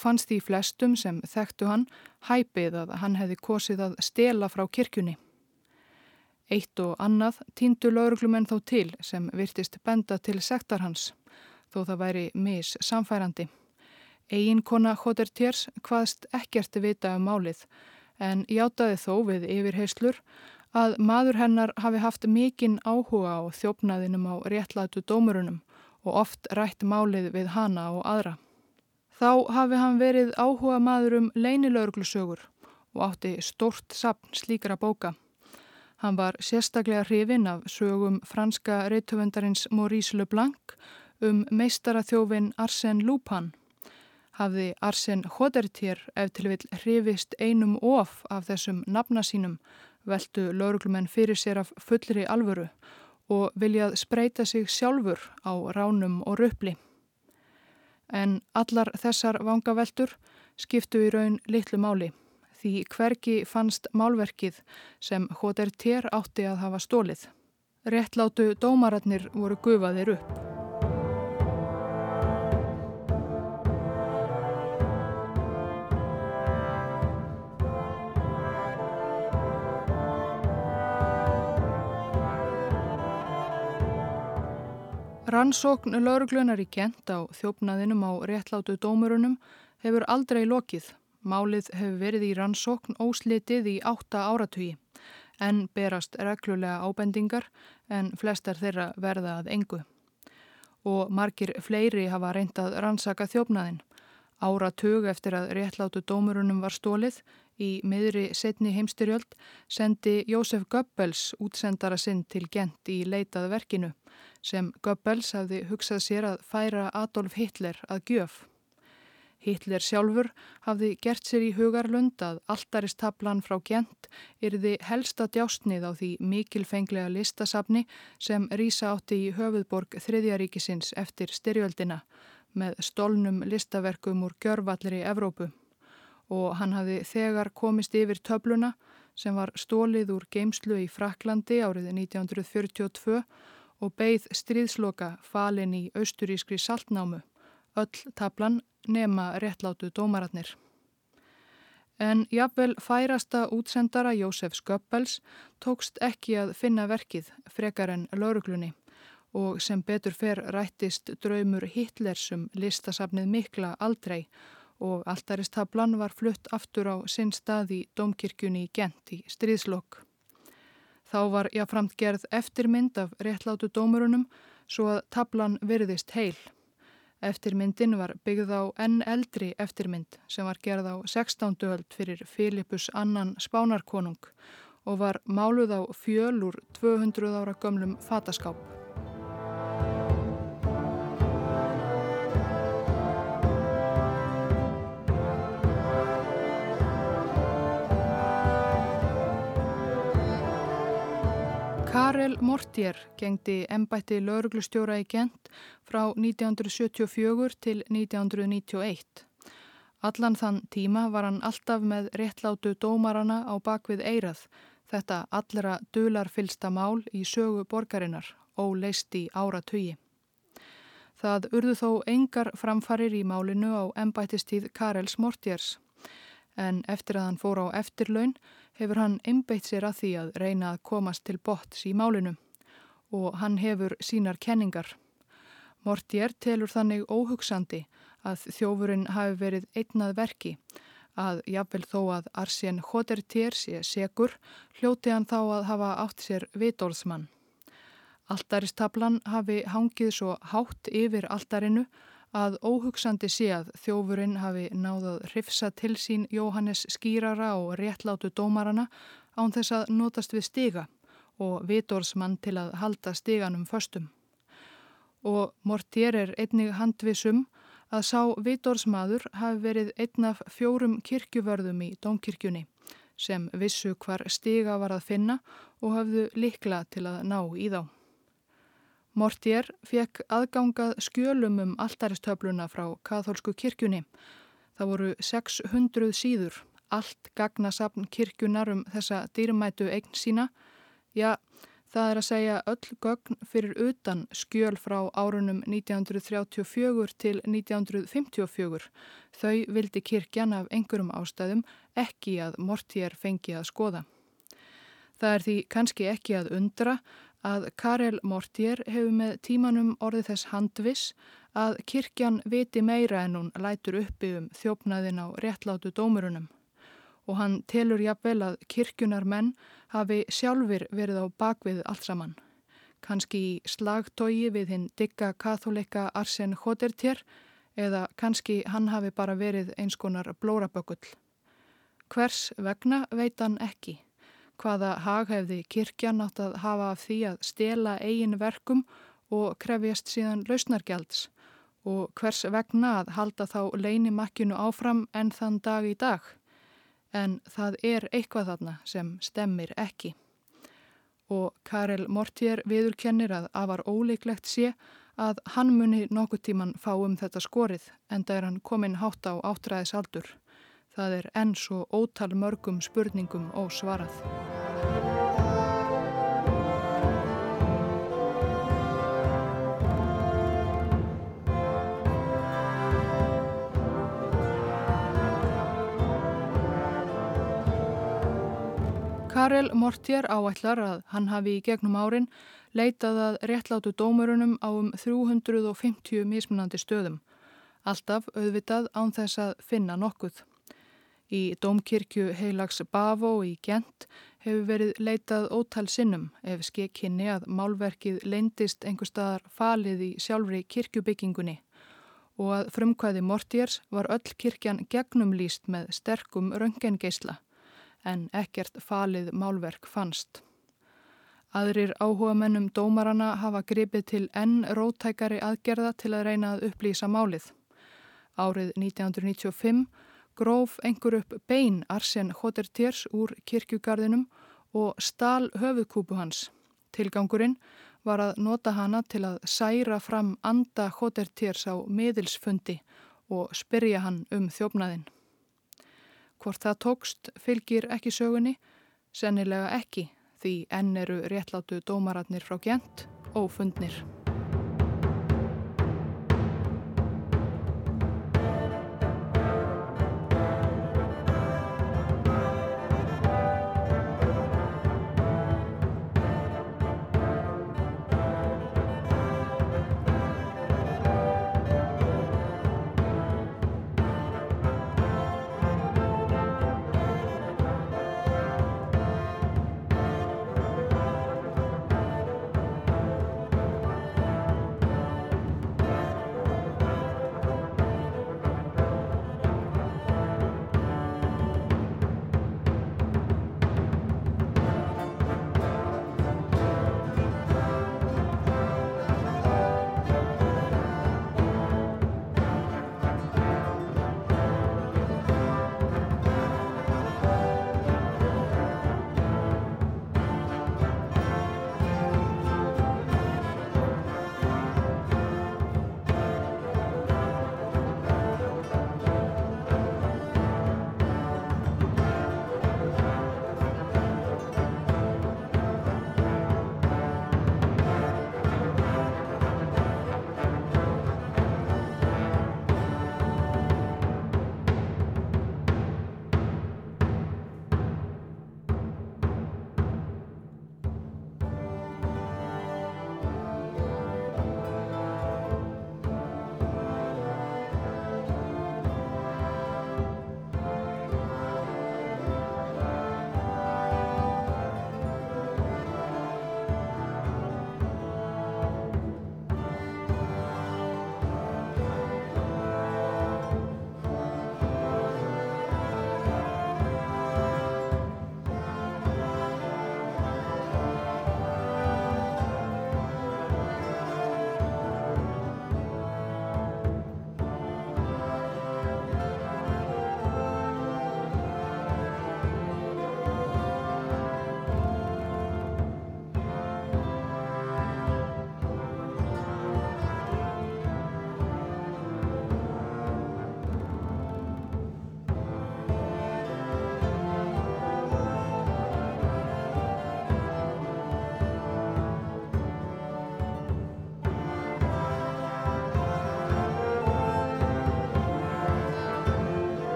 fannst því flestum sem þekktu hann hæpið að hann hefði kosið að stela frá kirkjunni. Eitt og annað týndu lauruglumenn þó til sem virtist benda til sektar hans, þó það væri mis samfærandi. Egin kona Hodertiers hvaðst ekkert vita um málið, en játaði þó við yfirheyslur að maður hennar hafi haft mikinn áhuga á þjófnaðinum á réttlætu dómurunum og oft rætt málið við hana og aðra. Þá hafi hann verið áhuga maður um leinilaurglusögur og átti stort sapn slíkra bóka. Hann var sérstaklega hrifin af sögum franska reytöfundarins Maurice Leblanc um meistaraþjófin Arsène Lupin. Hafði Arsène Hodertier ef til vil hrifist einum of af þessum nafna sínum veldu lauruglumenn fyrir sér af fullri alvöru og viljað spreita sig sjálfur á ránum og röpli. En allar þessar vangaveltur skiptu í raun litlu máli því hverki fannst málverkið sem H.R.T. átti að hafa stólið. Réttlátu dómaratnir voru gufaðir upp. Rannsókn lauruglunar í kent á þjófnaðinum á réttlátu dómurunum hefur aldrei lokið. Málið hefur verið í rannsókn óslitið í átta áratugi en berast reglulega ábendingar en flestar þeirra verða að engu. Og margir fleiri hafa reyndað rannsaka þjófnaðin. Áratug eftir að réttlátu dómurunum var stólið í miðri setni heimstyrjöld sendi Jósef Goebbels útsendara sinn til gent í leitað verkinu sem Goebbels hafði hugsað sér að færa Adolf Hitler að gjöf. Hitler sjálfur hafði gert sér í hugarlund að alltaristablan frá Gent yrði helsta djásnið á því mikilfenglega listasafni sem rýsa átti í höfuðborg Þriðjaríkisins eftir styrjöldina með stolnum listaverkum úr gjörvallir í Evrópu og hann hafði þegar komist yfir töfluna sem var stólið úr geimslu í Fraklandi árið 1942 og beigð stríðsloka falin í austurískri saltnámu, öll tablan nema réttlátu dómaratnir. En jafnvel færasta útsendara Jósef Sköppels tókst ekki að finna verkið frekar en lauruglunni og sem betur fer rættist draumur Hitlersum listasafnið mikla aldrei og alltaristablan var flutt aftur á sinn stað í domkirkjunni í Gent í stríðslokk. Þá var jáframt gerð eftirmynd af réttlátu dómurunum svo að tablan virðist heil. Eftirmyndin var byggð á enn eldri eftirmynd sem var gerð á 16. öld fyrir Filipus annan spánarkonung og var máluð á fjölur 200 ára gömlum fataskáp. Karel Mortier gengdi ennbætti lauruglustjóra í Gent frá 1974 til 1991. Allan þann tíma var hann alltaf með réttlátu dómarana á bakvið eirað, þetta allra dularfylsta mál í sögu borgarinnar og leist í ára tugi. Það urðu þó engar framfarir í málinu á ennbættistíð Karels Mortiers en eftir að hann fór á eftirlaun hefur hann einbeitt sér að því að reyna að komast til botts í málinu og hann hefur sínar kenningar. Mortier telur þannig óhugsandi að þjófurinn hafi verið einnað verki að jafnvel þó að Arsén Hodertier sé segur hljóti hann þá að hafa átt sér vitórðsmann. Alltaristablan hafi hangið svo hátt yfir alltarinu að óhugsandi sé að þjófurinn hafi náðað hrifsa til sín Jóhannes skýrara og réttlátu dómarana án þess að notast við stiga og vitórsmann til að halda stiganum föstum. Og Mortier er einnig handvisum að sá vitórsmaður hafi verið einn af fjórum kirkjuvörðum í Dómkirkjunni sem vissu hvar stiga var að finna og hafðu likla til að ná í þá. Mortier fekk aðgangað skjölum um alltaristöfluna frá katholsku kirkjunni. Það voru 600 síður, allt gagnasapn kirkjunar um þessa dýrmætu eign sína. Já, það er að segja öll gögn fyrir utan skjöl frá árunum 1934 til 1954. Þau vildi kirkjan af einhverjum ástæðum ekki að Mortier fengi að skoða. Það er því kannski ekki að undra að Karel Mortier hefur með tímanum orðið þess handvis að kirkjan viti meira en hún lætur uppi um þjófnaðin á réttlátu dómurunum og hann telur jafnvel að kirkjunar menn hafi sjálfur verið á bakvið allt saman. Kanski í slagtói við hinn digga katholeika Arsen Hodertier eða kannski hann hafi bara verið eins konar blórabökull. Hvers vegna veit hann ekki hvaða haghefði kirkjan átt að hafa af því að stela eigin verkum og krefjast síðan lausnargjalds og hvers vegna að halda þá leinimakkinu áfram enn þann dag í dag. En það er eitthvað þarna sem stemmir ekki. Og Karel Mortier viðurkennir að afar ólíklegt sé að hann muni nokkuð tíman fá um þetta skorið en það er hann komin hátt á áttræðis aldur. Það er enn svo ótal mörgum spurningum ósvarað. Karel Mortier áætlar að hann hafi í gegnum árin leitað að réttlátu dómurunum á um 350 mismunandi stöðum. Alltaf auðvitað án þess að finna nokkuð. Í Dómkirkju heilags Bavó í Gent hefur verið leitað ótal sinnum ef skekkinni að málverkið leindist einhver staðar falið í sjálfri kirkjubyggingunni og að frumkvæði Mortiers var öll kirkjan gegnumlýst með sterkum röngengeisla en ekkert falið málverk fannst. Aðrir áhuga mennum dómarana hafa gripið til enn rótækari aðgerða til að reyna að upplýsa málið. Árið 1995 gróf einhver upp bein Arsen Hodertiers úr kirkjugarðinum og stal höfuðkúpu hans. Tilgangurinn var að nota hana til að særa fram anda Hodertiers á miðilsfundi og spyrja hann um þjófnaðinn. Hvort það tókst fylgir ekki sögunni, sennilega ekki því enn eru réttlátu dómaratnir frá Gent og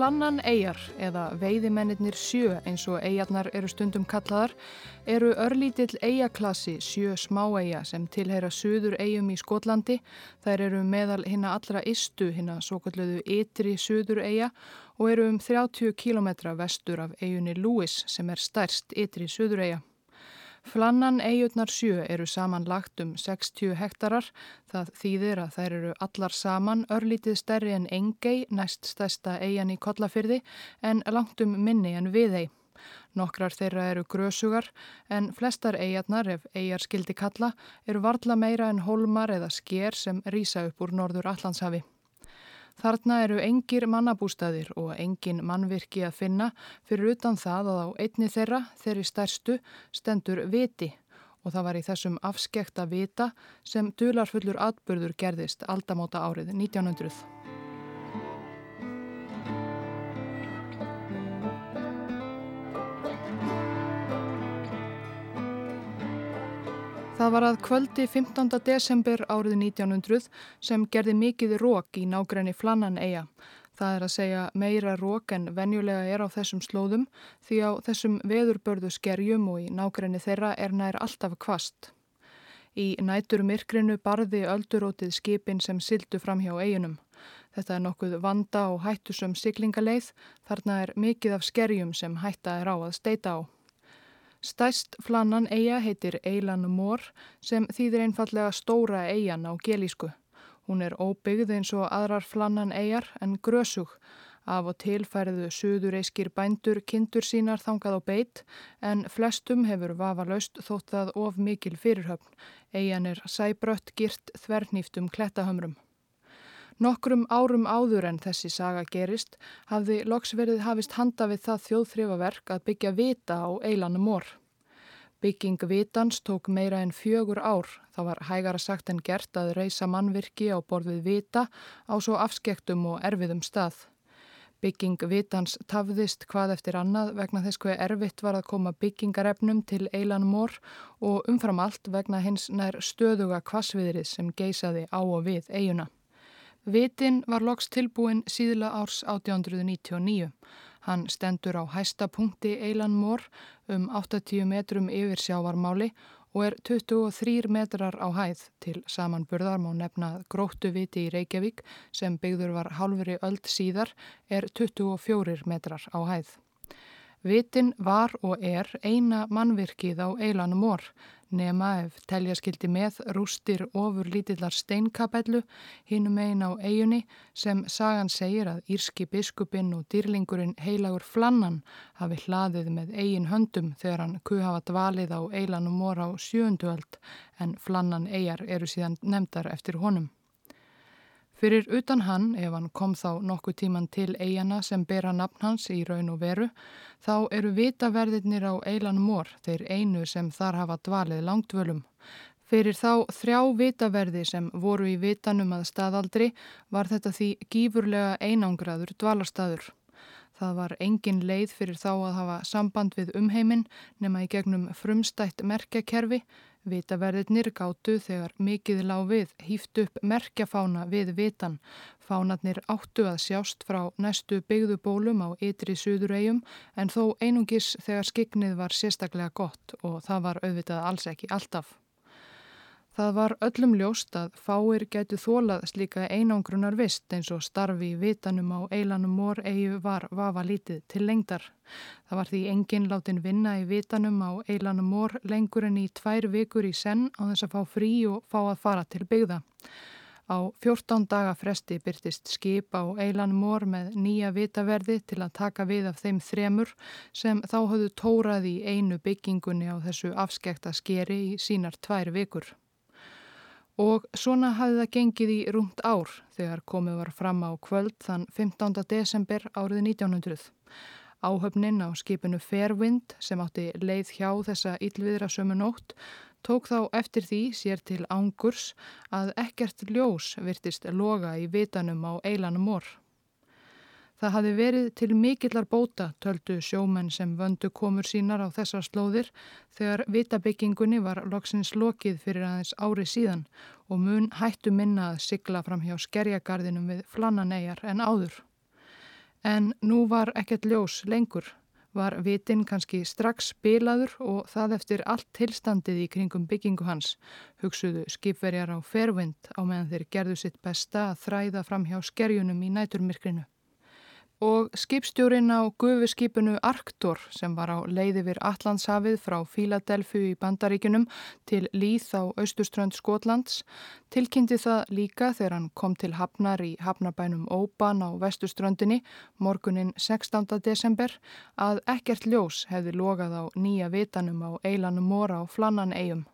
Flannan eigjar, eða veiðimennir sjö eins og eigjarnar eru stundum kallaðar, eru örlítill eigjaklassi sjö smáegja sem tilheyra söður eigjum í Skotlandi. Þær eru meðal hinn allra istu, hinn að svo kalluðu ytri söður eigja og eru um 30 km vestur af eigunni Lewis sem er stærst ytri söður eigja. Flannan eigutnar sjö eru saman lagt um 60 hektarar. Það þýðir að þær eru allar saman örlítið stærri en Engei, næst stærsta eigan í Kollafyrði, en langt um minni en Viðei. Nokkrar þeirra eru grösugar en flestar eigarnar, ef eigar skildi kalla, eru varla meira en holmar eða sker sem rýsa upp úr norður Allandshafi. Þarna eru engir mannabústaðir og engin mannvirki að finna fyrir utan það að á einni þeirra, þeirri stærstu, stendur viti og það var í þessum afskekta vita sem dularfullur atbyrður gerðist aldamóta árið 1900. Það var að kvöldi 15. desember árið 1900 sem gerði mikið rók í nágræni Flannan eiga. Það er að segja meira rók en venjulega er á þessum slóðum því á þessum veðurbörðu skerjum og í nágræni þeirra er nær alltaf kvast. Í nætur myrkrinu barði öldurótið skipin sem sildu fram hjá eiginum. Þetta er nokkuð vanda og hættusum siglingaleið, þarna er mikið af skerjum sem hætta er á að steita á. Stæst flannan eiga heitir Eilan Mór sem þýðir einfallega stóra eigan á gelísku. Hún er óbyggð eins og aðrar flannan eigar en grösug. Af og til færðu suðureiskir bændur kindur sínar þangað á beitt en flestum hefur vafalaust þótt það of mikil fyrirhöfn. Eigan er sæbrött girt þvernýftum klettahömrum. Nokkrum árum áður en þessi saga gerist hafði loksverðið hafist handa við það þjóðþrifaverk að byggja vita á eilanum mór. Bygging vitans tók meira en fjögur ár. Það var hægara sagt en gert að reysa mannvirki á borðið vita á svo afskektum og erfiðum stað. Bygging vitans tafðist hvað eftir annað vegna þess hver erfitt var að koma byggingarefnum til eilanum mór og umfram allt vegna hins nær stöðuga kvassviðrið sem geisaði á og við eiguna. Vitin var loks tilbúin síðla árs 1899. Hann stendur á hæsta punkti Eilan Mór um 80 metrum yfir sjávarmáli og er 23 metrar á hæð til samanburðar má nefna gróttu viti í Reykjavík sem byggður var halvri öld síðar er 24 metrar á hæð. Vitin var og er eina mannvirkið á Eilanum Mór nema ef telja skildi með rústir ofur lítillar steinkapellu hinum einn á eigunni sem sagan segir að Írski biskupinn og dýrlingurinn heilagur Flannan hafi hlaðið með eigin höndum þegar hann kuhafa dvalið á eilanum mor á sjöunduöld en Flannan eigar eru síðan nefndar eftir honum. Fyrir utan hann, ef hann kom þá nokkuð tíman til eigana sem bera nafn hans í raun og veru, þá eru vitaverðirnir á eilan mór, þeir einu sem þar hafa dvalið langtvölum. Fyrir þá þrjá vitaverði sem voru í vitanum að staðaldri var þetta því gífurlega einangraður dvalarstaður. Það var engin leið fyrir þá að hafa samband við umheiminn nema í gegnum frumstætt merkjakerfi. Vitaverðirnir gáttu þegar mikið lág við hýft upp merkjafána við vitan. Fánarnir áttu að sjást frá næstu byggðubólum á ytri suðuregjum en þó einungis þegar skiknið var sérstaklega gott og það var auðvitað alls ekki alltaf. Það var öllum ljóst að fáir gætu þólað slíka einangrunar vist eins og starfi í vitanum á eilanum mór eigu var vafa lítið til lengdar. Það var því enginn látin vinna í vitanum á eilanum mór lengur en í tvær vikur í senn á þess að fá frí og fá að fara til byggða. Á 14 daga fresti byrtist skip á eilanum mór með nýja vitaverði til að taka við af þeim þremur sem þá höfðu tórað í einu byggingunni á þessu afskekta skeri í sínar tvær vikur. Og svona hafði það gengið í rúmt ár þegar komið var fram á kvöld þann 15. desember árið 1900. Áhöfnin á skipinu Fairwind sem átti leið hjá þessa yllviðra sömu nótt tók þá eftir því sér til ángurs að ekkert ljós virtist loga í vitanum á eilanum orð. Það hafi verið til mikillar bóta, töldu sjómenn sem vöndu komur sínar á þessar slóðir þegar vitabyggingunni var loksins lokið fyrir aðeins ári síðan og mun hættu minna að sigla fram hjá skerjagarðinum við flannanegar en áður. En nú var ekkert ljós lengur. Var vitin kannski strax spilaður og það eftir allt tilstandið í kringum byggingu hans. Hugsuðu skipverjar á fervind á meðan þeir gerðu sitt besta að þræða fram hjá skerjunum í næturmirkrinu og skipstjórin á gufuskipinu Arktor sem var á leiði vir Allandshafið frá Fíladelfu í Bandaríkunum til Líð á austuströnd Skotlands tilkynnti það líka þegar hann kom til Hafnar í Hafnabænum Óban á vestuströndinni morgunin 16. desember að ekkert ljós hefði logað á nýja vitanum á Eilanum Móra á Flannan eigum.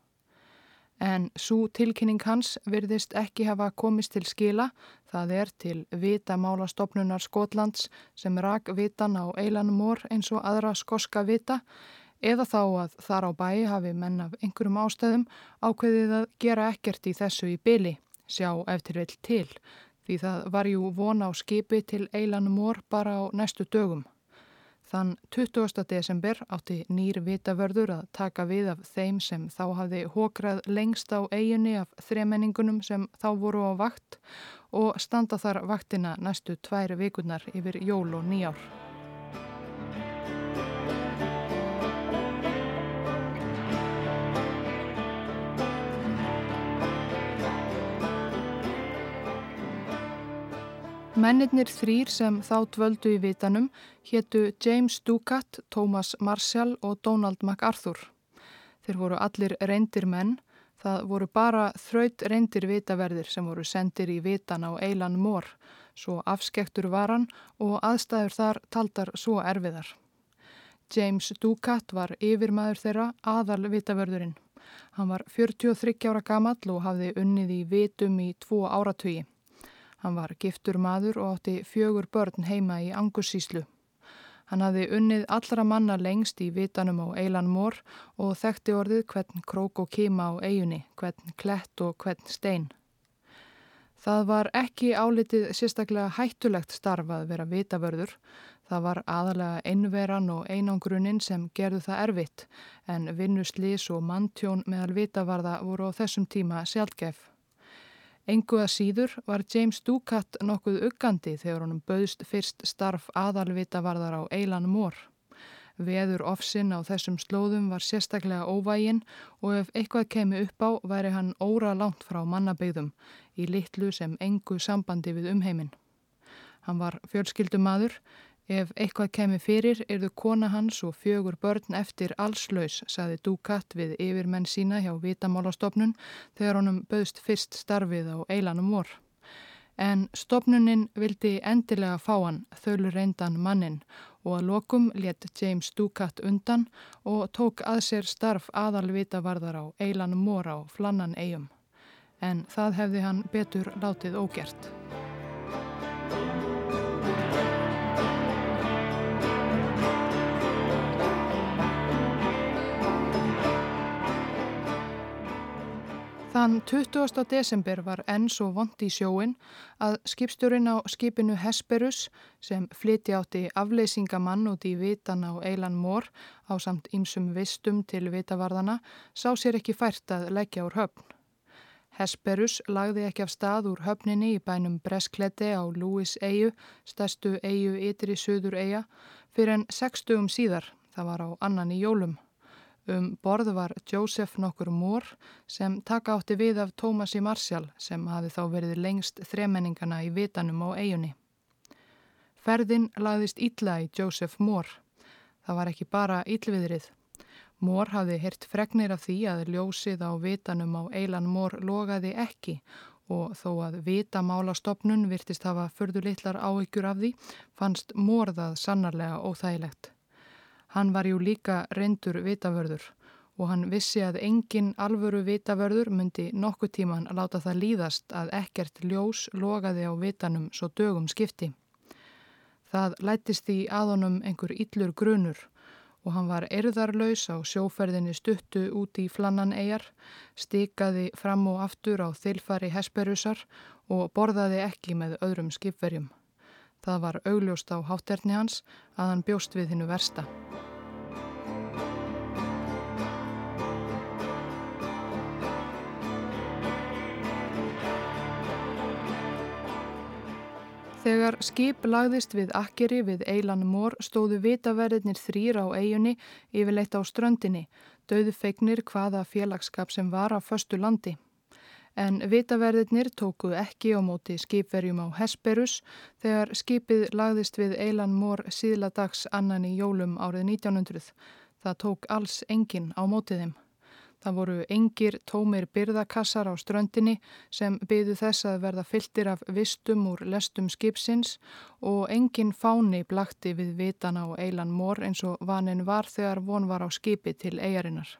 En svo tilkynning hans virðist ekki hafa komist til skila, það er til vitamálastofnunar Skotlands sem rak vitan á eilanumor eins og aðra skoska vita, eða þá að þar á bæ hafi menn af einhverjum ástæðum ákveðið að gera ekkert í þessu í byli, sjá eftir vel til, því það var jú von á skipi til eilanumor bara á næstu dögum. Þann 20. desember átti nýr vitavörður að taka við af þeim sem þá hafði hókrað lengst á eiginni af þremenningunum sem þá voru á vakt og standa þar vaktina næstu tvær vikurnar yfir jól og nýjár. Mennirnir þrýr sem þá dvöldu í vitanum héttu James Ducat, Thomas Marshall og Donald MacArthur. Þeir voru allir reyndir menn, það voru bara þraut reyndir vitaverðir sem voru sendir í vitan á Eilan Mór, svo afskektur varan og aðstæður þar taldar svo erfiðar. James Ducat var yfirmaður þeirra aðal vitaverðurinn. Hann var 43 ára gamall og hafði unnið í vitum í tvo áratögi. Hann var giftur maður og átti fjögur börn heima í Angussíslu. Hann hafði unnið allra manna lengst í vitanum á Eilan Mór og þekkti orðið hvern krók og kima á eigunni, hvern klett og hvern stein. Það var ekki álitið sérstaklega hættulegt starf að vera vitavörður. Það var aðalega einveran og einangrunin sem gerðu það erfitt en vinnuslis og manntjón meðal vitavarða voru á þessum tíma sjálfgef. Engu að síður var James Ducat nokkuð uggandi þegar honum bauðst fyrst starf aðalvita varðar á Eilan Mór. Veður ofsinn á þessum slóðum var sérstaklega óvægin og ef eitthvað kemi upp á væri hann óra langt frá mannabegðum í litlu sem engu sambandi við umheiminn. Hann var fjölskyldumadur Ef eitthvað kemi fyrir erðu kona hans og fjögur börn eftir allslaus, saði Dukat við yfirmenn sína hjá Vitamálastofnun þegar honum bauðst fyrst starfið á eilanum vor. En stopnuninn vildi endilega fá hann þölu reyndan mannin og að lokum let James Dukat undan og tók að sér starf aðalvitavarðar á eilanum vor á flannan eigum. En það hefði hann betur látið ógert. Þann 20. desember var enn svo vond í sjóin að skipstjórin á skipinu Hesperus sem flyti átti afleysingamann út í vitan á Eilan Mór á samt ýmsum vistum til vitavarðana sá sér ekki fært að leggja úr höfn. Hesperus lagði ekki af stað úr höfninni í bænum Breskletti á Lúis eigu, stærstu eigu ytri söður eiga, fyrir en 60 síðar, það var á annan í jólum. Um borð var Joseph nokkur mór sem taka átti við af Tómasi Marshall sem hafi þá verið lengst þremenningana í vitanum á eigunni. Ferðin lagðist ítla í Joseph Mór. Það var ekki bara íllviðrið. Mór hafi hirt fregnir af því að ljósið á vitanum á eilan Mór logaði ekki og þó að vitamálastofnun virtist hafa förðulitlar áhyggjur af því fannst Mór það sannarlega óþægilegt. Hann var jú líka reyndur vitavörður og hann vissi að engin alvöru vitavörður myndi nokkuð tíman að láta það líðast að ekkert ljós logaði á vitanum svo dögum skipti. Það lættist í aðonum einhver yllur grunur og hann var erðarlaus á sjóferðinni stuttu út í flannan eigjar, stikaði fram og aftur á þilfari hesperusar og borðaði ekki með öðrum skipverjum. Það var augljóst á hátterni hans að hann bjóst við hinnu versta. Þegar skip lagðist við akkeri við Eilan Mór stóðu vitaverðinir þrýr á eigunni yfirleitt á ströndinni, döðu feignir hvaða félagskap sem var á förstu landi. En vitaverðinir tóku ekki á móti skipverjum á Hesperus þegar skipið lagðist við Eilan Mór síðla dags annan í jólum árið 1900. Það tók alls engin á mótið þeim. Það voru engir tómir byrðakassar á ströndinni sem byðu þess að verða fylltir af vistum úr lestum skipsins og engin fáni blakti við vitana og eilan mór eins og vanin var þegar von var á skipi til eigarinnar.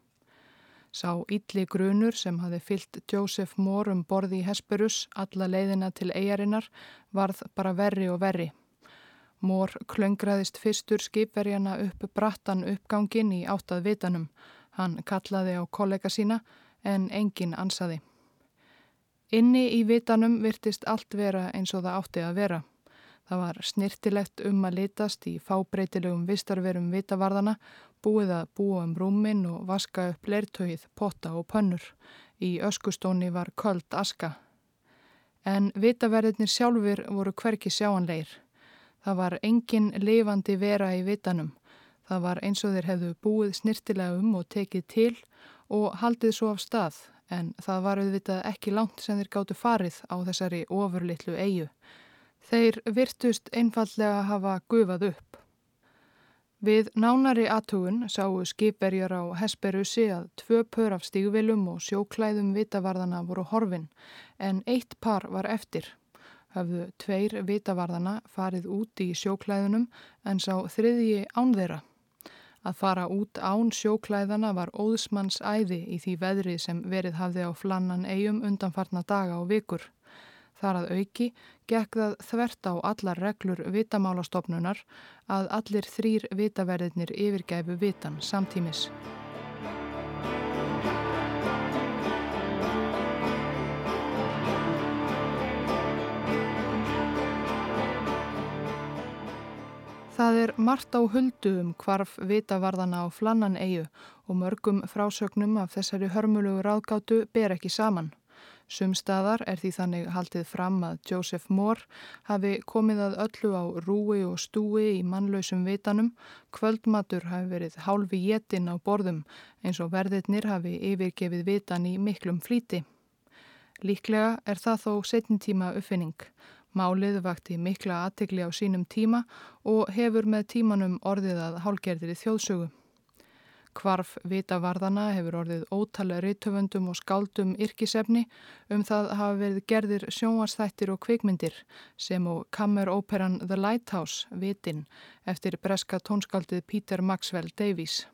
Sá ítli grunur sem hafi fyllt Joseph Moore um borði í Hesperus alla leiðina til eigarinnar varð bara verri og verri. Mór klöngraðist fyrstur skipverjana upp brattan uppgangin í áttað vitanum Hann kallaði á kollega sína en enginn ansaði. Inni í vitanum virtist allt vera eins og það átti að vera. Það var snirtilegt um að litast í fábreytilegum vistarverum vitavarðana, búið að búa um rúmin og vaska upp leirtögið, potta og pönnur. Í öskustóni var köld aska. En vitaverðinir sjálfur voru hverki sjáanleir. Það var engin lifandi vera í vitanum. Það var eins og þeir hefðu búið snirtilega um og tekið til og haldið svo af stað en það var auðvitað ekki langt sem þeir gáttu farið á þessari ofurlittlu eigu. Þeir virtust einfallega hafa gufað upp. Við nánari aðtugun sáu skipverjar á Hesperussi að tvö pör af stígvilum og sjóklæðum vitavarðana voru horfin en eitt par var eftir. Hafðu tveir vitavarðana farið út í sjóklæðunum en sá þriðji ánþeira. Að fara út án sjóklæðana var óðsmanns æði í því veðri sem verið hafði á flannan eigum undanfarna daga og vikur. Þar að auki gekk það þvert á allar reglur vitamálastofnunar að allir þrýr vitaverðinir yfirgæfu vitan samtímis. Það er margt á huldu um hvarf vitavarðana á flannan eigu og mörgum frásögnum af þessari hörmulugu ráðgátu ber ekki saman. Sumstaðar er því þannig haldið fram að Joseph Moore hafi komið að öllu á rúi og stúi í mannlausum vitanum, kvöldmatur hafi verið hálfi jétin á borðum eins og verðirnir hafi yfirgefið vitan í miklum flíti. Líklega er það þó setnintíma uppfinning. Málið vakti mikla aðtegli á sínum tíma og hefur með tímanum orðið að hálgerðir í þjóðsögu. Kvarf vitavarðana hefur orðið ótalega reytöfundum og skáldum yrkisefni um það hafa verið gerðir sjónvarsþættir og kvikmyndir sem og kammeróperan The Lighthouse, Vitin, eftir breska tónskaldið Peter Maxwell Davies.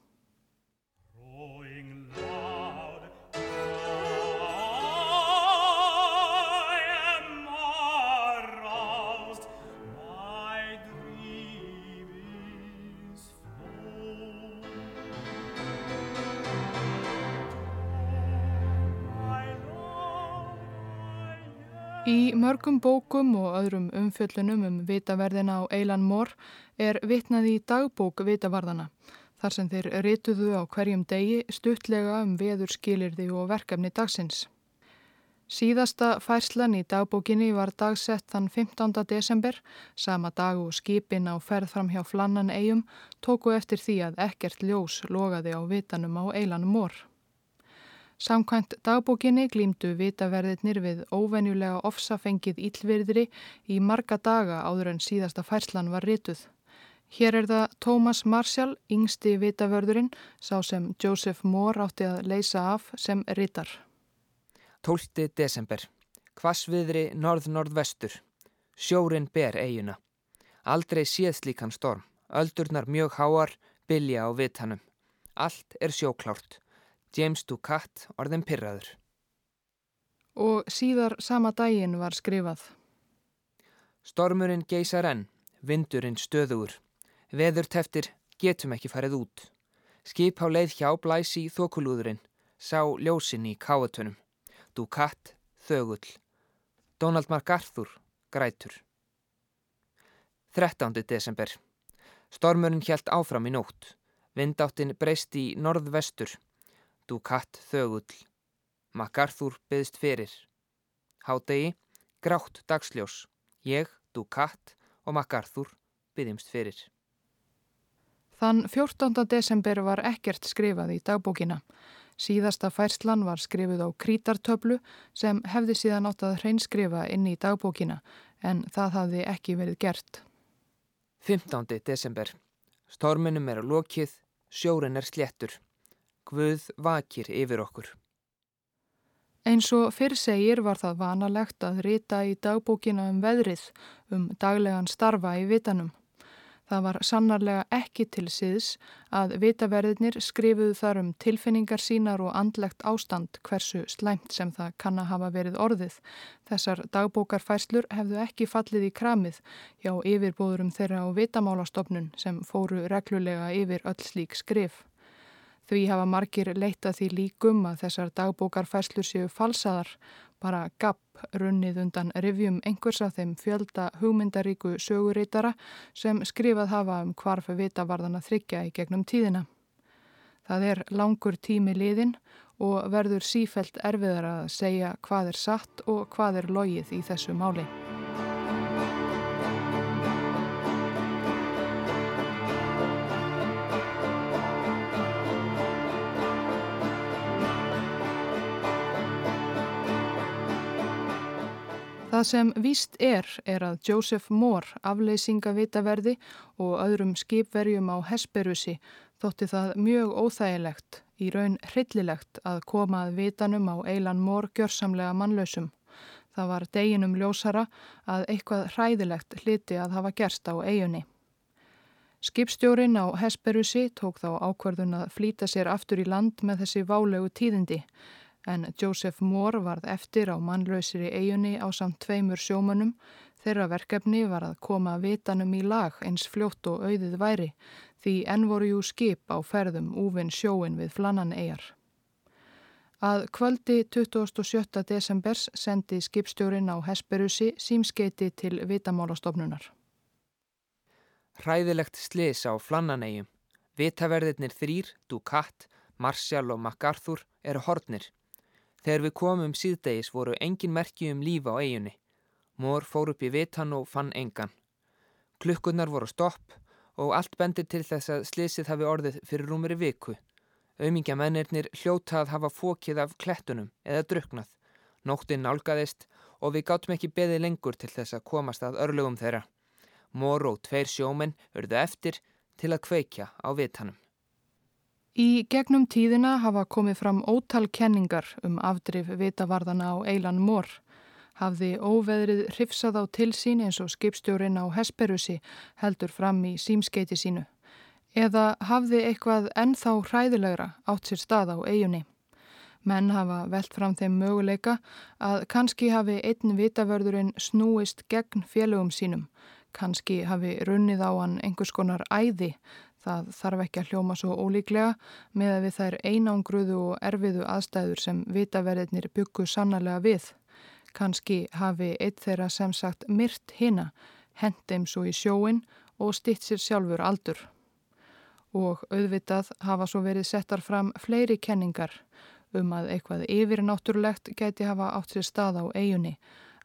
Í mörgum bókum og öðrum umfjöllunum um vitaverðina á Eilan Mór er vitnað í dagbók vitavarðana þar sem þeir rituðu á hverjum degi stuttlega um veður skilirði og verkefni dagsins. Síðasta færslan í dagbókinni var dagsett þann 15. desember, sama dag og skipin á ferð fram hjá flannan eigum tóku eftir því að ekkert ljós logaði á vitanum á Eilan Mór. Samkvæmt dagbókinni glýmdu vitaverðirnir við óvenjulega ofsafengið íllvirðri í marga daga áður en síðasta færslan var rituð. Hér er það Thomas Marshall, yngsti vitavörðurinn, sá sem Joseph Moore átti að leysa af sem ritar. 12. desember. Hvasviðri norð-norðvestur. Sjórin ber eiguna. Aldrei séð slíkan storm. Öldurnar mjög háar, bilja á vitanum. Allt er sjóklárt. James Ducat orðin pyrraður. Og síðar sama daginn var skrifað. Stormurinn geysar enn, vindurinn stöðugur. Veður teftir, getum ekki farið út. Skip á leið hjá blæsi í þokulúðurinn, sá ljósinn í káatunum. Ducat, þögull. Donald MacArthur, grætur. 13. desember. Stormurinn hjælt áfram í nótt. Vindáttin breyst í norðvestur. Ducat þögull. MacArthur byðst fyrir. Hádegi, grátt dagsljós. Ég, Ducat og MacArthur byggjumst fyrir. Þann 14. desember var ekkert skrifað í dagbókina. Síðasta færslan var skrifuð á krítartöflu sem hefði síðan átt að hreinskrifa inn í dagbókina en það hafði ekki verið gert. 15. desember. Storminum er á lokið, sjórin er sléttur. Guð vakir yfir okkur. Eins og fyrr segir var það vanalegt að rita í dagbókina um veðrið, um daglegan starfa í vitanum. Það var sannarlega ekki til síðs að vitaverðinir skrifuðu þar um tilfinningar sínar og andlegt ástand hversu slæmt sem það kann að hafa verið orðið. Þessar dagbókarfæslur hefðu ekki fallið í kramið hjá yfirbóðurum þeirra á vitamálastofnun sem fóru reglulega yfir öll slík skrif. Því hafa margir leitað því líkum að þessar dagbókarfæslur séu falsaðar, bara gapp runnið undan rivjum einhvers af þeim fjölda hugmyndaríku sögurítara sem skrifað hafa um hvarf vitavarðana þryggja í gegnum tíðina. Það er langur tími liðin og verður sífelt erfiðar að segja hvað er satt og hvað er logið í þessu máli. Það sem víst er, er að Joseph Moore, afleysingavitaverði og öðrum skipverjum á Hesperusi þótti það mjög óþægilegt, í raun hryllilegt að koma að vitanum á Eilan Moore gjörsamlega mannlausum. Það var deginum ljósara að eitthvað hræðilegt hliti að hafa gerst á eigunni. Skipstjórin á Hesperusi tók þá ákverðun að flýta sér aftur í land með þessi válegu tíðindi en Joseph Moore varð eftir á mannlausir í eigunni á samt tveimur sjómanum. Þeirra verkefni var að koma vitanum í lag eins fljótt og auðið væri því enn voru jú skip á ferðum úvinn sjóin við flannan eigar. Að kvöldi 27. desembers sendi skipstjórin á Hesperusi símskeiti til vitamálastofnunar. Hræðilegt slis á flannanegjum. Vitaverðirnir þrýr, Ducat, Marshall og MacArthur eru hornir. Þegar við komum síðdegis voru engin merki um lífa á eiginni. Mór fór upp í vitan og fann engan. Klukkurnar voru stopp og allt bendir til þess að slísið hafi orðið fyrir rúmur í viku. Auðmingja mennirnir hljóta að hafa fókið af klettunum eða druknað. Nóttinn nálgæðist og við gáttum ekki beðið lengur til þess að komast að örlugum þeirra. Mór og tveir sjómenn örðu eftir til að kveikja á vitanum. Í gegnum tíðina hafa komið fram ótal kenningar um afdrif vitavarðana á Eilan Mór. Hafði óveðrið hrifsað á tilsýn eins og skipstjórin á Hesperusi heldur fram í símskeiti sínu. Eða hafði eitthvað ennþá hræðilegra átt sér stað á eigunni. Menn hafa velt fram þeim möguleika að kannski hafi einn vitavörðurinn snúist gegn félögum sínum. Kannski hafi runnið á hann einhvers konar æði Það þarf ekki að hljóma svo ólíklega með að við þær einangruðu og erfiðu aðstæður sem vitaverðinir byggu sannarlega við. Kanski hafi eitt þeirra sem sagt myrt hina, hendim svo í sjóin og stitt sér sjálfur aldur. Og auðvitað hafa svo verið settar fram fleiri kenningar um að eitthvað yfirnáttúrulegt geti hafa átt sér stað á eigunni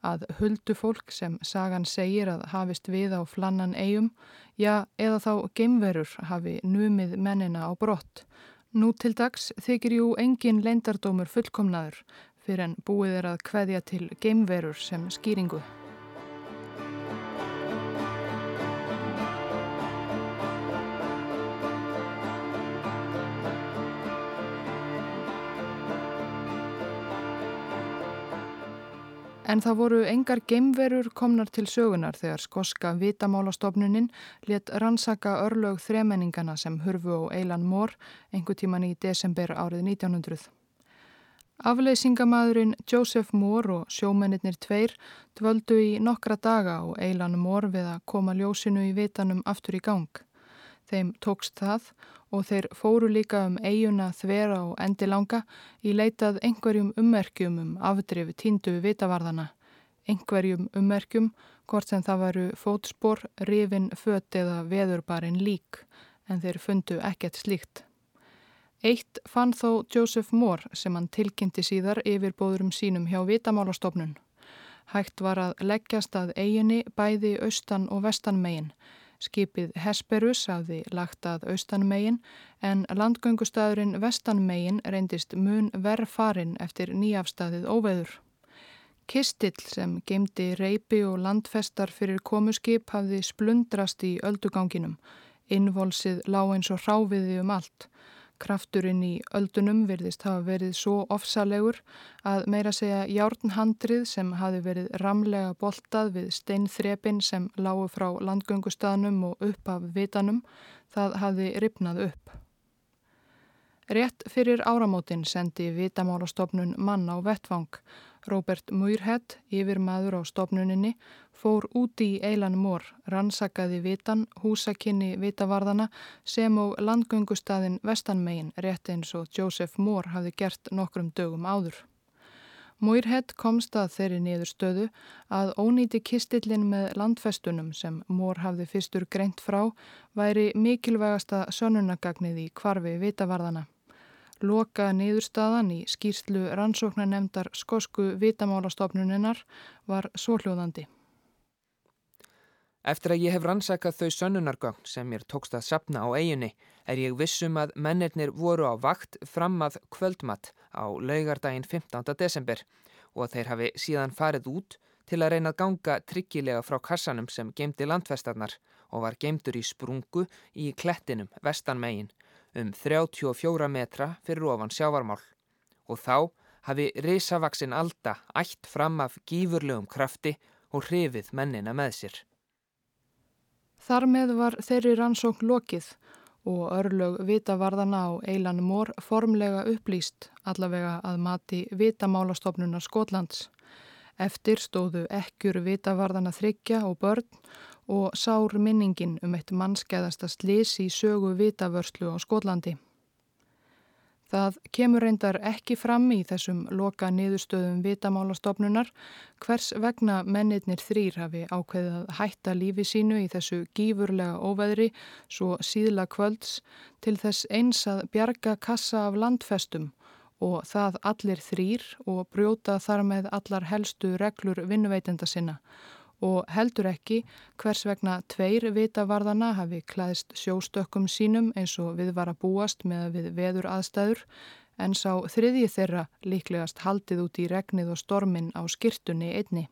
að huldu fólk sem sagan segir að hafist við á flannan eigum, já eða þá geimverur hafi numið mennina á brott. Nú til dags þykir jú engin leindardómur fullkomnaður fyrir en búið er að kveðja til geimverur sem skýringu. En það voru engar geimverur komnar til sögunar þegar skoska vitamálastofnuninn let rannsaka örlög þremenningana sem hurfu á Eilan Mór einhver tíman í desember árið 1900. Afleysingamadurinn Joseph Moore og sjómennir tveir dvöldu í nokkra daga og Eilan Mór við að koma ljósinu í vitanum aftur í gang. Þeim tókst það og þeir fóru líka um eiguna þvera og endilanga í leitað einhverjum ummerkjum um afdrifu tíndu vitavarðana. Einhverjum ummerkjum, hvort sem það varu fótspor, rifin, fött eða veðurbarinn lík, en þeir fundu ekkert slíkt. Eitt fann þó Joseph Moore sem hann tilkynnti síðar yfir bóðurum sínum hjá vitamálastofnun. Hægt var að leggjast að eiginni bæði austan og vestan megin. Skipið Hesperus hafði lagt að austan megin en landgöngustæðurinn vestan megin reyndist mun verð farin eftir nýjafstæðið óveður. Kistill sem gemdi reypi og landfestar fyrir komuskip hafði splundrast í ölduganginum. Innvolsið lág eins og hráfiði um allt. Krafturinn í öldunum virðist hafa verið svo ofsalegur að meira segja járnhandrið sem hafi verið ramlega boltað við steinþrepin sem lágu frá landgöngustaðnum og upp af vitanum, það hafi ripnað upp. Rétt fyrir áramótin sendi vitamálastofnun mann á vettvang. Robert Muirhead, yfir maður á stofnuninni, fór úti í Eilan Mór, rannsakaði vitan, húsakinni vitavarðana sem og landgöngustadin vestanmegin rétt eins og Joseph Moore hafði gert nokkrum dögum áður. Muirhead komst að þeirri niður stöðu að ónýti kistillin með landfestunum sem Moore hafði fyrstur greint frá væri mikilvægasta sönunagagnið í kvarfi vitavarðana. Loka niðurstaðan í skýrslu rannsóknanemdar skosku vitamálastofnuninnar var svohljóðandi. Eftir að ég hef rannsakað þau sönnunargögn sem mér tókst að sapna á eiginni er ég vissum að mennirnir voru á vakt fram að kvöldmatt á laugardaginn 15. desember og að þeir hafi síðan farið út til að reyna að ganga tryggilega frá kassanum sem geimdi landfestarnar og var geimdur í sprungu í klettinum vestanmegin um 34 metra fyrir ofan sjávarmál og þá hafi risavaksinn alda ætt fram af gífurlegum krafti og hrifið mennina með sér. Þar með var þeirri rannsókn lokið og örlög vitavarðana á Eilan Mór formlega upplýst allavega að mati vitamálastofnunar Skotlands. Eftir stóðu ekkjur vitavarðana þryggja og börn og sár minningin um eitt mannskæðasta slis í sögu vitavörslu á Skotlandi. Það kemur reyndar ekki fram í þessum loka niðurstöðum vitamálastofnunar hvers vegna mennirnir þrýr hafi ákveðið að hætta lífi sínu í þessu gífurlega óveðri svo síðla kvölds til þess eins að bjarga kassa af landfestum og það allir þrýr og brjóta þar með allar helstu reglur vinnuveitenda sinna og heldur ekki hvers vegna tveir vitavarðana hafi klæðist sjóstökkum sínum eins og við var að búast með við veður aðstæður en sá þriðji þeirra líklegast haldið út í regnið og stormin á skirtunni einni.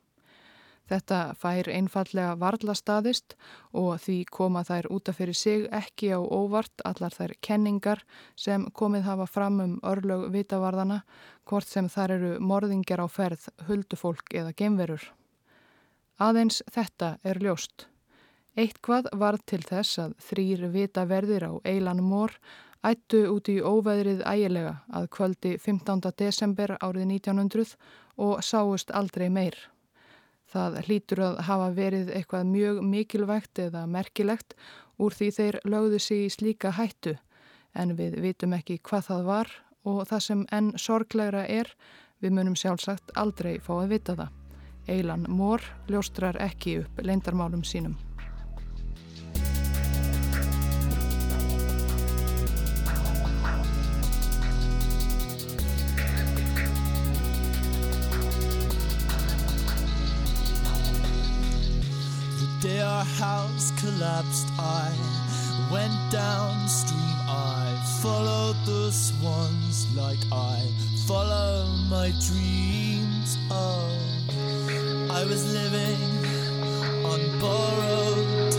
Þetta fær einfallega varla staðist og því koma þær útaf fyrir sig ekki á óvart allar þær kenningar sem komið hafa fram um örlög vitavarðana hvort sem þar eru morðingjar á ferð, huldufólk eða gemverur. Aðeins þetta er ljóst. Eitthvað var til þess að þrýr vita verðir á Eilan Mór ættu út í óveðrið ægilega að kvöldi 15. desember árið 1900 og sáust aldrei meir. Það hlýtur að hafa verið eitthvað mjög mikilvægt eða merkilegt úr því þeir lögðu sig í slíka hættu en við vitum ekki hvað það var og það sem enn sorglegra er, við munum sjálfsagt aldrei fá að vita það. Eilan Mór ljóstrar ekki upp leindarmálum sínum. The day our house collapsed I went downstream. I followed the swans like I follow my dreams. Oh I was living on borrowed